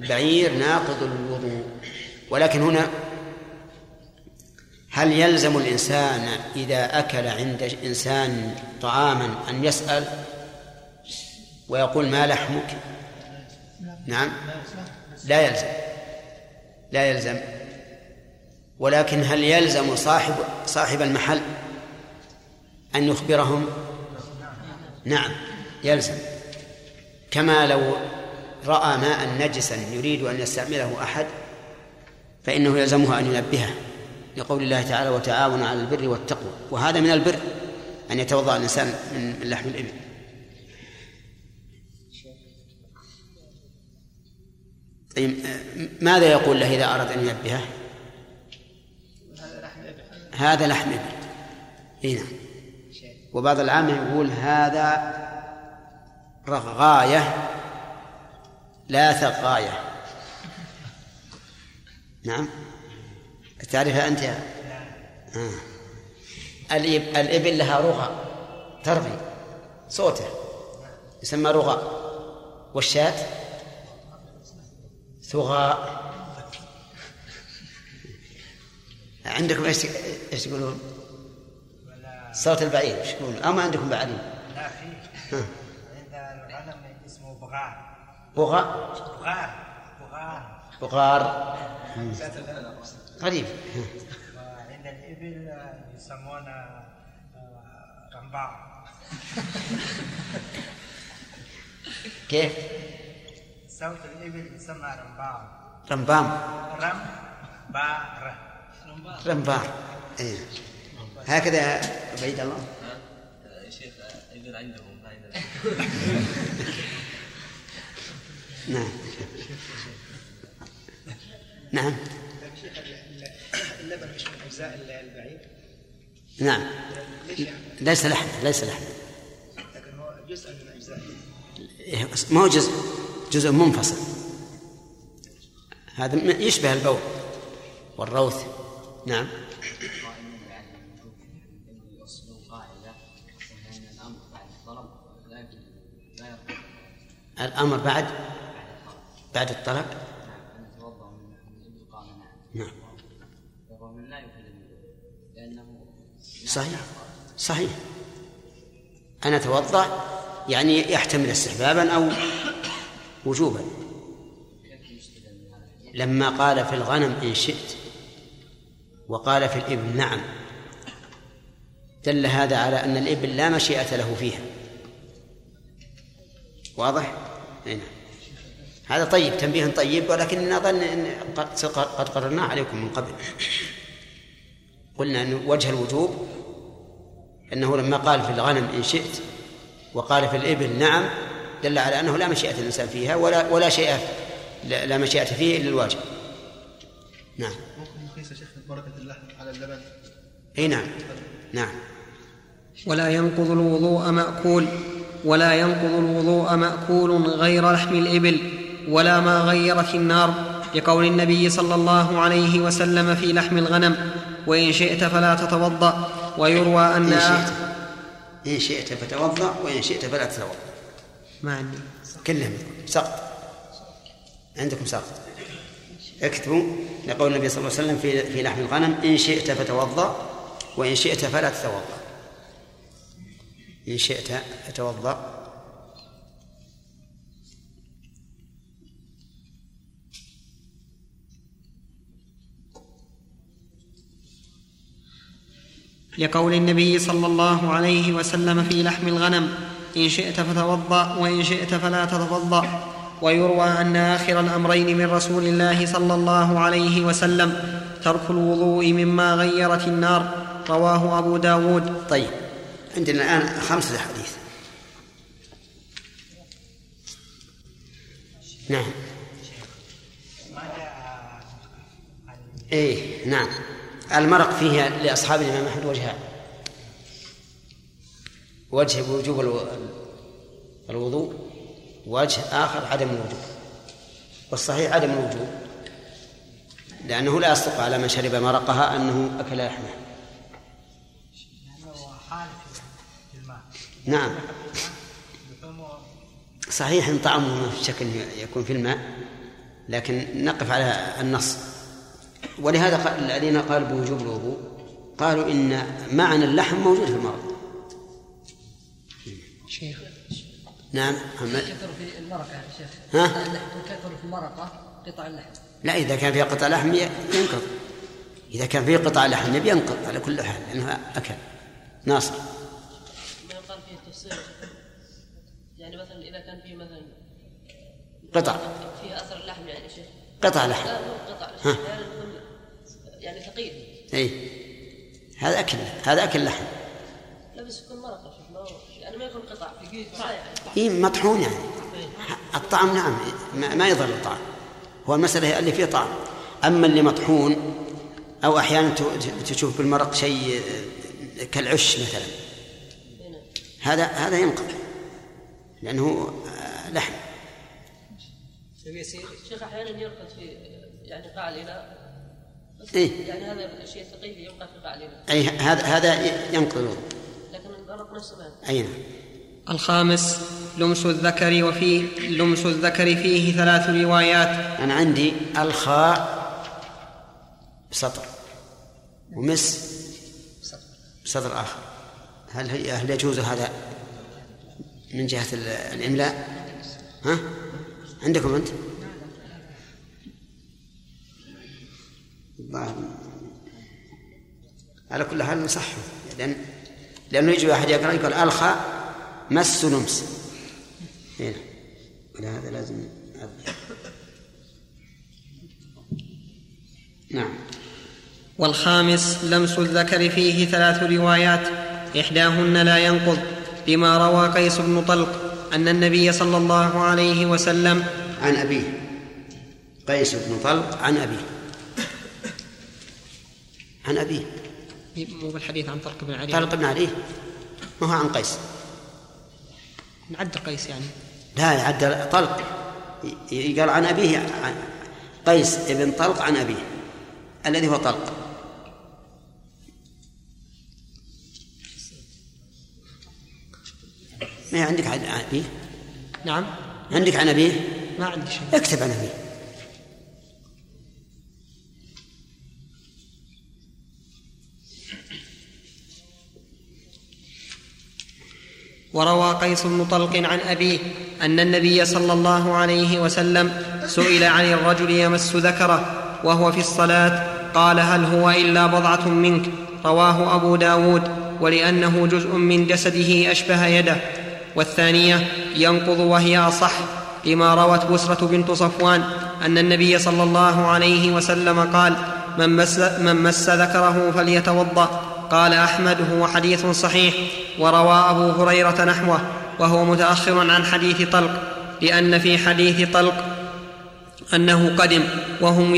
البعير ناقض للوضوء ولكن هنا هل يلزم الإنسان إذا أكل عند إنسان طعاما أن يسأل؟ ويقول ما لحمك؟ نعم. لا يلزم. لا يلزم. ولكن هل يلزم صاحب صاحب المحل أن يخبرهم؟ نعم يلزم. كما لو رأى ماء نجسا يريد أن يستعمله أحد فإنه يلزمه أن ينبهه. لقول الله تعالى وتعاونوا على البر والتقوى. وهذا من البر أن يتوضأ الإنسان من لحم الإبل. طيب ماذا يقول له إذا أراد أن ينبهه؟ هذا لحم إبل. هنا نعم. وبعض العامة يقول هذا رغاية لا ثقاية نعم. تعرفها أنت؟ آه. الإبل لها رغى ترغي صوته يسمى رغى. والشاة؟ ثغاء. عندكم إيش إيش تقولون؟ صوت البعير إيش تقولون؟ أو ما عندكم بعدين؟ لا في عند الغنم اسمه بغار. بغار بغار بغار بغار قريب. وعند الإبل يسمونه آه، رمباع. كيف؟ صوت الإبل يسمى رمباع. رمبام رمبار رمبار إيه. هكذا بعيد الله. شيخ عندهم نعم. نعم. مش من أجزاء البعير نعم. ليس لحم ليس لحم لكن هو جزء من أجزاء. ما هو جزء جزء منفصل. هذا يشبه البول والروث. نعم. الأمر بعد؟ بعد الطلب. صحيح. صحيح. أنا أتوضأ يعني يحتمل استحبابا أو وجوبا. لما قال في الغنم إن شئت وقال في الإبل نعم دل هذا على أن الإبل لا مشيئة له فيها. واضح؟ نعم. هذا طيب تنبيه طيب ولكن أظن أن قد قررناه عليكم من قبل. قلنا أن وجه الوجوب أنه لما قال في الغنم إن شئت وقال في الإبل نعم دل على أنه لا مشيئة الإنسان فيها ولا ولا شيء لا مشيئة فيه إلا الواجب. نعم. ممكن يا شيخ بركة اللحم على اللبن أي نعم. نعم. ولا ينقض الوضوء مأكول ولا ينقض الوضوء مأكول غير لحم الإبل ولا ما غيرت النار لقول النبي صلى الله عليه وسلم في لحم الغنم وإن شئت فلا تتوضأ. ويروى أن إن شئت. إن شئت فتوضأ وإن شئت فلا تتوضأ. ما عندي. كلهم سقط. عندكم سقط. اكتبوا لقول النبي صلى الله عليه وسلم في في لحم الغنم إن شئت فتوضأ وإن شئت فلا تتوضأ. إن شئت فتوضأ لقول النبي صلى الله عليه وسلم في لحم الغنم إن شئت فتوضأ وإن شئت فلا تتوضأ. ويروى أن آخر الأمرين من رسول الله صلى الله عليه وسلم ترك الوضوء مما غيرت النار. رواه أبو داود. طيب عندنا الآن خمسة أحاديث نعم. إيه نعم. المرق فيه لأصحاب الإمام أحمد وجهان وجه بوجوب الو- الوضوء. وجه آخر عدم الوجوب. والصحيح عدم الوجوب لأنه لا يصدق على من شرب مرقها أنه أكل لحمه. لأنه نعم. صحيح إن طعمه في شك إنه يكون في الماء لكن نقف على النص. ولهذا قال الذين قالوا بوجوب الوضوء قالوا إن معنى اللحم موجود في المرض. شيخ. نعم محمد. كثر في المرقة يا شيخ. ها؟ كثر في المرقة قطع اللحم. لا إذا كان فيها قطع لحم ينقض. إذا كان فيه قطع لحم يبي ينقض على كل حال لأنه أكل. ناصر. ما يقال فيه التفصيل يعني مثلا إذا كان فيه مثلا قطع. فيه أثر اللحم يعني يا شيخ. قطع لحم. لا مو قطع. ها. ثقيل اي هذا أكل هذا أكل لحم. لا بس يكون مرقة شوف ما هو يعني ما يكون قطع قطع اي مطحون يعني. الطعم نعم ما, ما يضر الطعم. هو المسألة هي اللي فيه طعم. أما اللي مطحون أو أحيانا ت- تشوف بالمرق شيء آه، كالعش مثلا. هذا هذا ينقض لأنه آه، لحم. شيخ أحيانا يرقد في يعني قاع الاناء إيه. يعني هذا الشيء الثقيل يبقى في الاناء أي هذا هذا الوضوء لكن المرق نفسه ما أي نعم الخامس لمس الذكر وفيه لمس الذكر فيه ثلاث روايات أنا عندي الخاء بسطر ومس بسطر آخر هل هي هل يجوز هذا من جهة ال- الإملاء؟ ها؟ عندكم أنت؟ على كل حال نصحه لأن لأنه يجي واحد يقرأ يقول الخاء مس لمس هنا ولهذا لازم نعبر. نعم. والخامس لمس الذكر فيه ثلاث روايات. إحداهن لا ينقض لما روى قيس بن طلق أن النبي صلى الله عليه وسلم عن أبيه. قيس بن طلق عن أبيه. عن أبيه. مو بالحديث عن طلق بن علي. طلق بن علي. ما هو عن قيس؟ نعد قيس يعني. لا يعد طلق. قال عن أبيه عن قيس بن طلق عن أبيه. الذي هو طلق. ما عندك عن عن أبيه؟ نعم. عندك عن أبيه؟ ما عندي شيء. اكتب عن أبيه. وروى قيس بن طلق عن أبيه أن النبي صلى الله عليه وسلم سئل عن الرجل يمس ذكره وهو في الصلاة قال هل هو إلا بضعة منك؟ رواه أبو داود ولأنه جزء من جسده أشبه يده. والثانية ينقض وهي أصح لما روت بسرة بنت صفوان أن النبي صلى الله عليه وسلم قال من مس, من مس ذكره فليتوضأ. قال أحمد هو حديث صحيح وروى أبو هريرة نحوه وهو متأخر عن حديث طلق لأن في حديث طلق أنه قدم وهم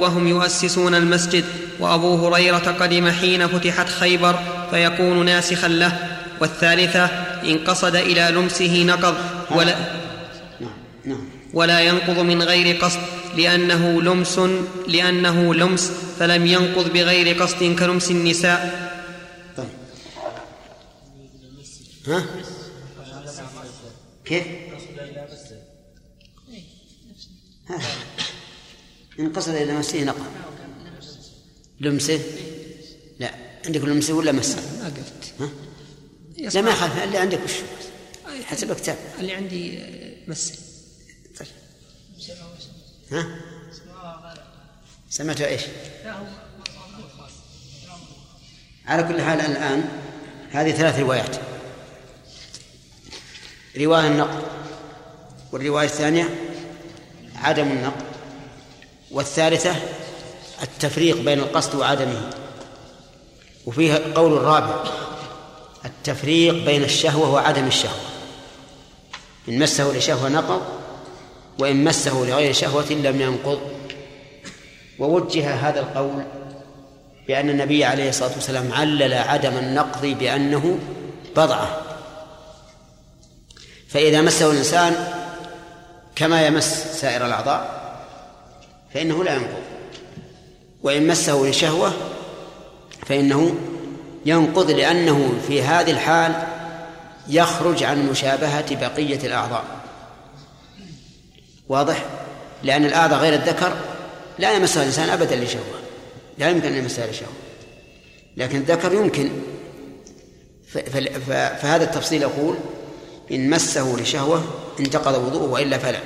وهم يؤسسون المسجد وأبو هريرة قدم حين فتحت خيبر فيكون ناسخا له والثالثة إن قصد إلى لمسه نقض ولا ولا ينقض من غير قصد لأنه لمس لأنه لمس فلم ينقض بغير قصد كلمس النساء طيب ها؟ كيف؟ ها. إن قصد إلى مسه نقض لمسه؟ لا. عندك لمسه ولا مسه ما قلت. ها؟ لا ما يخالف اللي عندك وش؟ حسب الكتاب. اللي عندي آه، مسه طيب. ها؟ سمعتوا إيش؟ على كل حال الآن هذه ثلاث روايات. رواية النقل والرواية الثانية عدم النقل والثالثة التفريق بين القصد وعدمه وفيها قول الرابع التفريق بين الشهوة وعدم الشهوة. إن مسه لشهوة نقض وإن مسه لغير شهوة لم ينقض. ووجه هذا القول بأن النبي عليه الصلاة والسلام علل عدم النقض بأنه بضعة. فإذا مسه الإنسان كما يمس سائر الأعضاء فإنه لا ينقض. وإن مسه لشهوة فإنه ينقض لأنه في هذه الحال يخرج عن مشابهة بقية الأعضاء. واضح؟ لأن الأعضاء غير الذكر لا يمسها الإنسان أبدا لشهوة. لا يمكن أن يمسها لشهوة. لكن الذكر يمكن. فهذا التفصيل يقول إن مسه لشهوة انتقض وضوءه وإلا فلا.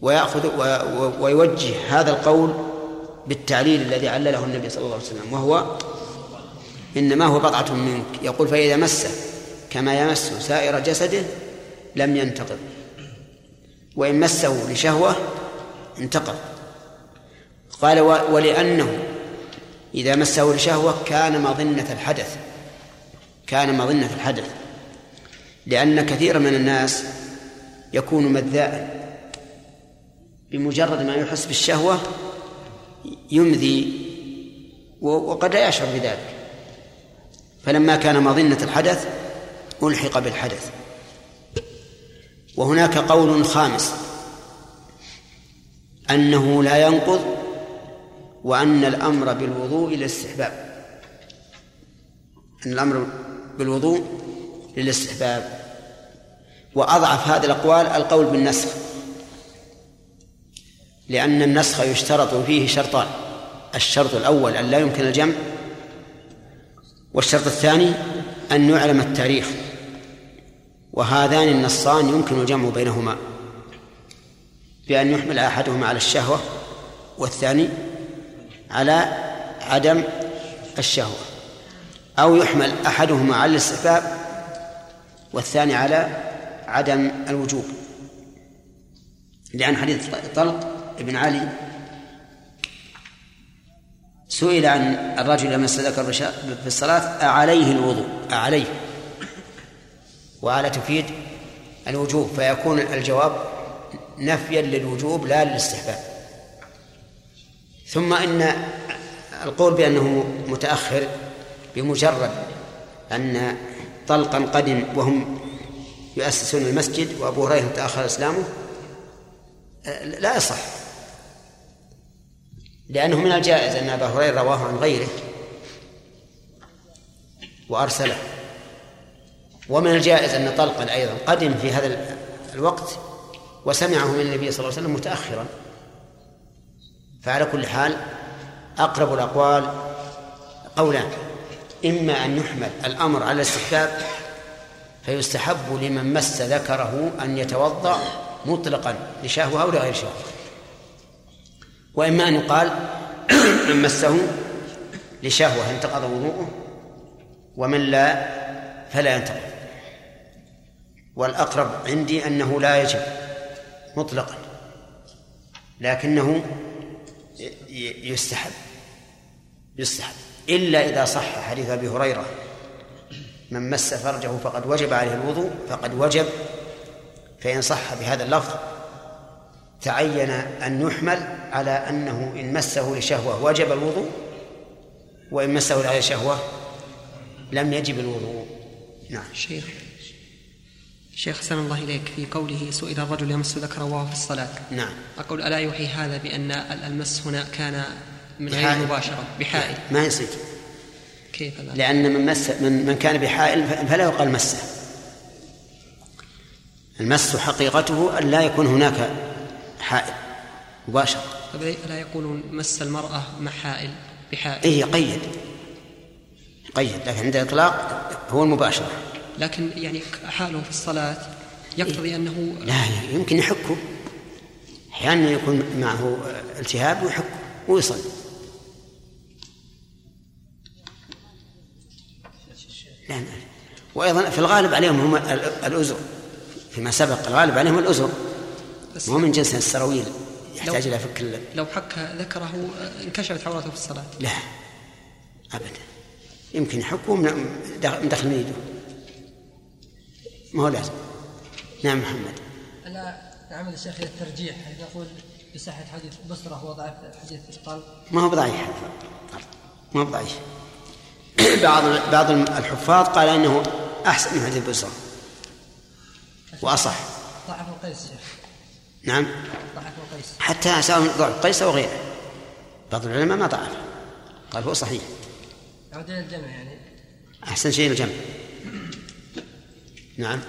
ويأخذ ويوجه هذا القول بالتعليل الذي علله النبي صلى الله عليه وسلم وهو إنما هو بضعة منك. يقول فإذا مسه كما يمس سائر جسده لم ينتقض. وإن مسه لشهوة انتقض. قال ولأنه إذا مسه لشهوة كان مظنة الحدث. كان مظنة الحدث. لأن كثيرا من الناس يكون مذاء بمجرد ما يحس بالشهوة يمذي وقد لا يشعر بذلك. فلما كان مظنة الحدث ألحق بالحدث. وهناك قول خامس أنه لا ينقض وأن الأمر بالوضوء للاستحباب. أن الأمر بالوضوء للاستحباب. وأضعف هذه الأقوال القول بالنسخ. لأن النسخ يشترط فيه شرطان. الشرط الأول أن لا يمكن الجمع والشرط الثاني أن يعلم التاريخ. وهذان النصان يمكن الجمع بينهما. بأن يحمل أحدهما على الشهوة والثاني على عدم الشهوة. أو يحمل أحدهما على الاستحباب والثاني على عدم الوجوب. لأن حديث طلق ابن علي سئل عن الرجل لما استذكر في الصلاة أعليه الوضوء؟ أعليه. وعلى تفيد الوجوب فيكون الجواب نفيا للوجوب لا للاستحباب. ثم إن القول بأنه متأخر بمجرد أن طلقا قدم وهم يؤسسون المسجد وأبو هريرة تأخر إسلامه. لا يصح. لأنه من الجائز أن أبا هريرة رواه عن غيره وأرسله. ومن الجائز أن طلقا أيضا قدم في هذا الوقت وسمعه من النبي صلى الله عليه وسلم متأخرا. فعلى كل حال أقرب الأقوال قولان. إما أن يحمل الأمر على الاستحباب فيستحب لمن مس ذكره أن يتوضأ مطلقا لشهوة أو لغير شهوة. وإما أن يقال *clears throat* من مسه لشهوة انتقض وضوءه؟ ومن لا فلا ينتقض. والأقرب عندي أنه لا يجب مطلقا لكنه يستحب يستحب. إلا إذا صح حديث أبي هريرة من مس فرجه فقد وجب عليه الوضوء فقد وجب فإن صح بهذا اللفظ تعين أن يحمل على أنه إن مسه لشهوة وجب الوضوء وإن مسه لغير شهوة لم يجب الوضوء. نعم. شيخ شيخ سلام الله إليك في قوله سئل الرجل يمس ذكره وهو في الصلاة. نعم. أقول ألا يوحي هذا بأن المس هنا كان من غير مباشرة؟ بحائل. ما يصير. كيف لا؟ لأن من مس من, من كان بحائل فلا يقال مسه المس حقيقته أن لا يكون هناك حائل مباشرة طيب ألا يقولون مس المرأة مع حائل بحائل؟ إيه قيد. قيد لكن عند الإطلاق هو المباشرة لكن يعني حاله في الصلاة يقتضي أنه لا يمكن يحكه. أحيانا يكون معه التهاب ويحكه ويصلي. لا نعرف وأيضا في الغالب عليهم هم ال- الأزر. فيما سبق الغالب عليهم الأزر. مو من جنس السراويل. يحتاج لو- إلى فك ال- لو حك ذكره انكشفت عورته في الصلاة. لا. أبدا. يمكن يحكوا من مدخل من يده ما هو لازم. نعم محمد. أنا نعمل الشيخ الترجيح. حيث نقول بصحة حديث بصرة وضعف حديث طلق ما هو بضعيف ما هو بضعيف *coughs* بعض بعض الحفاظ قال إنه أحسن من حديث بصرة. وأصح. ضعف القيس نعم. ضعف القيس. حتى سواء ضعف قيس أو غيره. بعض العلماء ما ضعف. قال هو صحيح. يعود الجمع يعني. أحسن شيء الجمع. *coughs* نعم.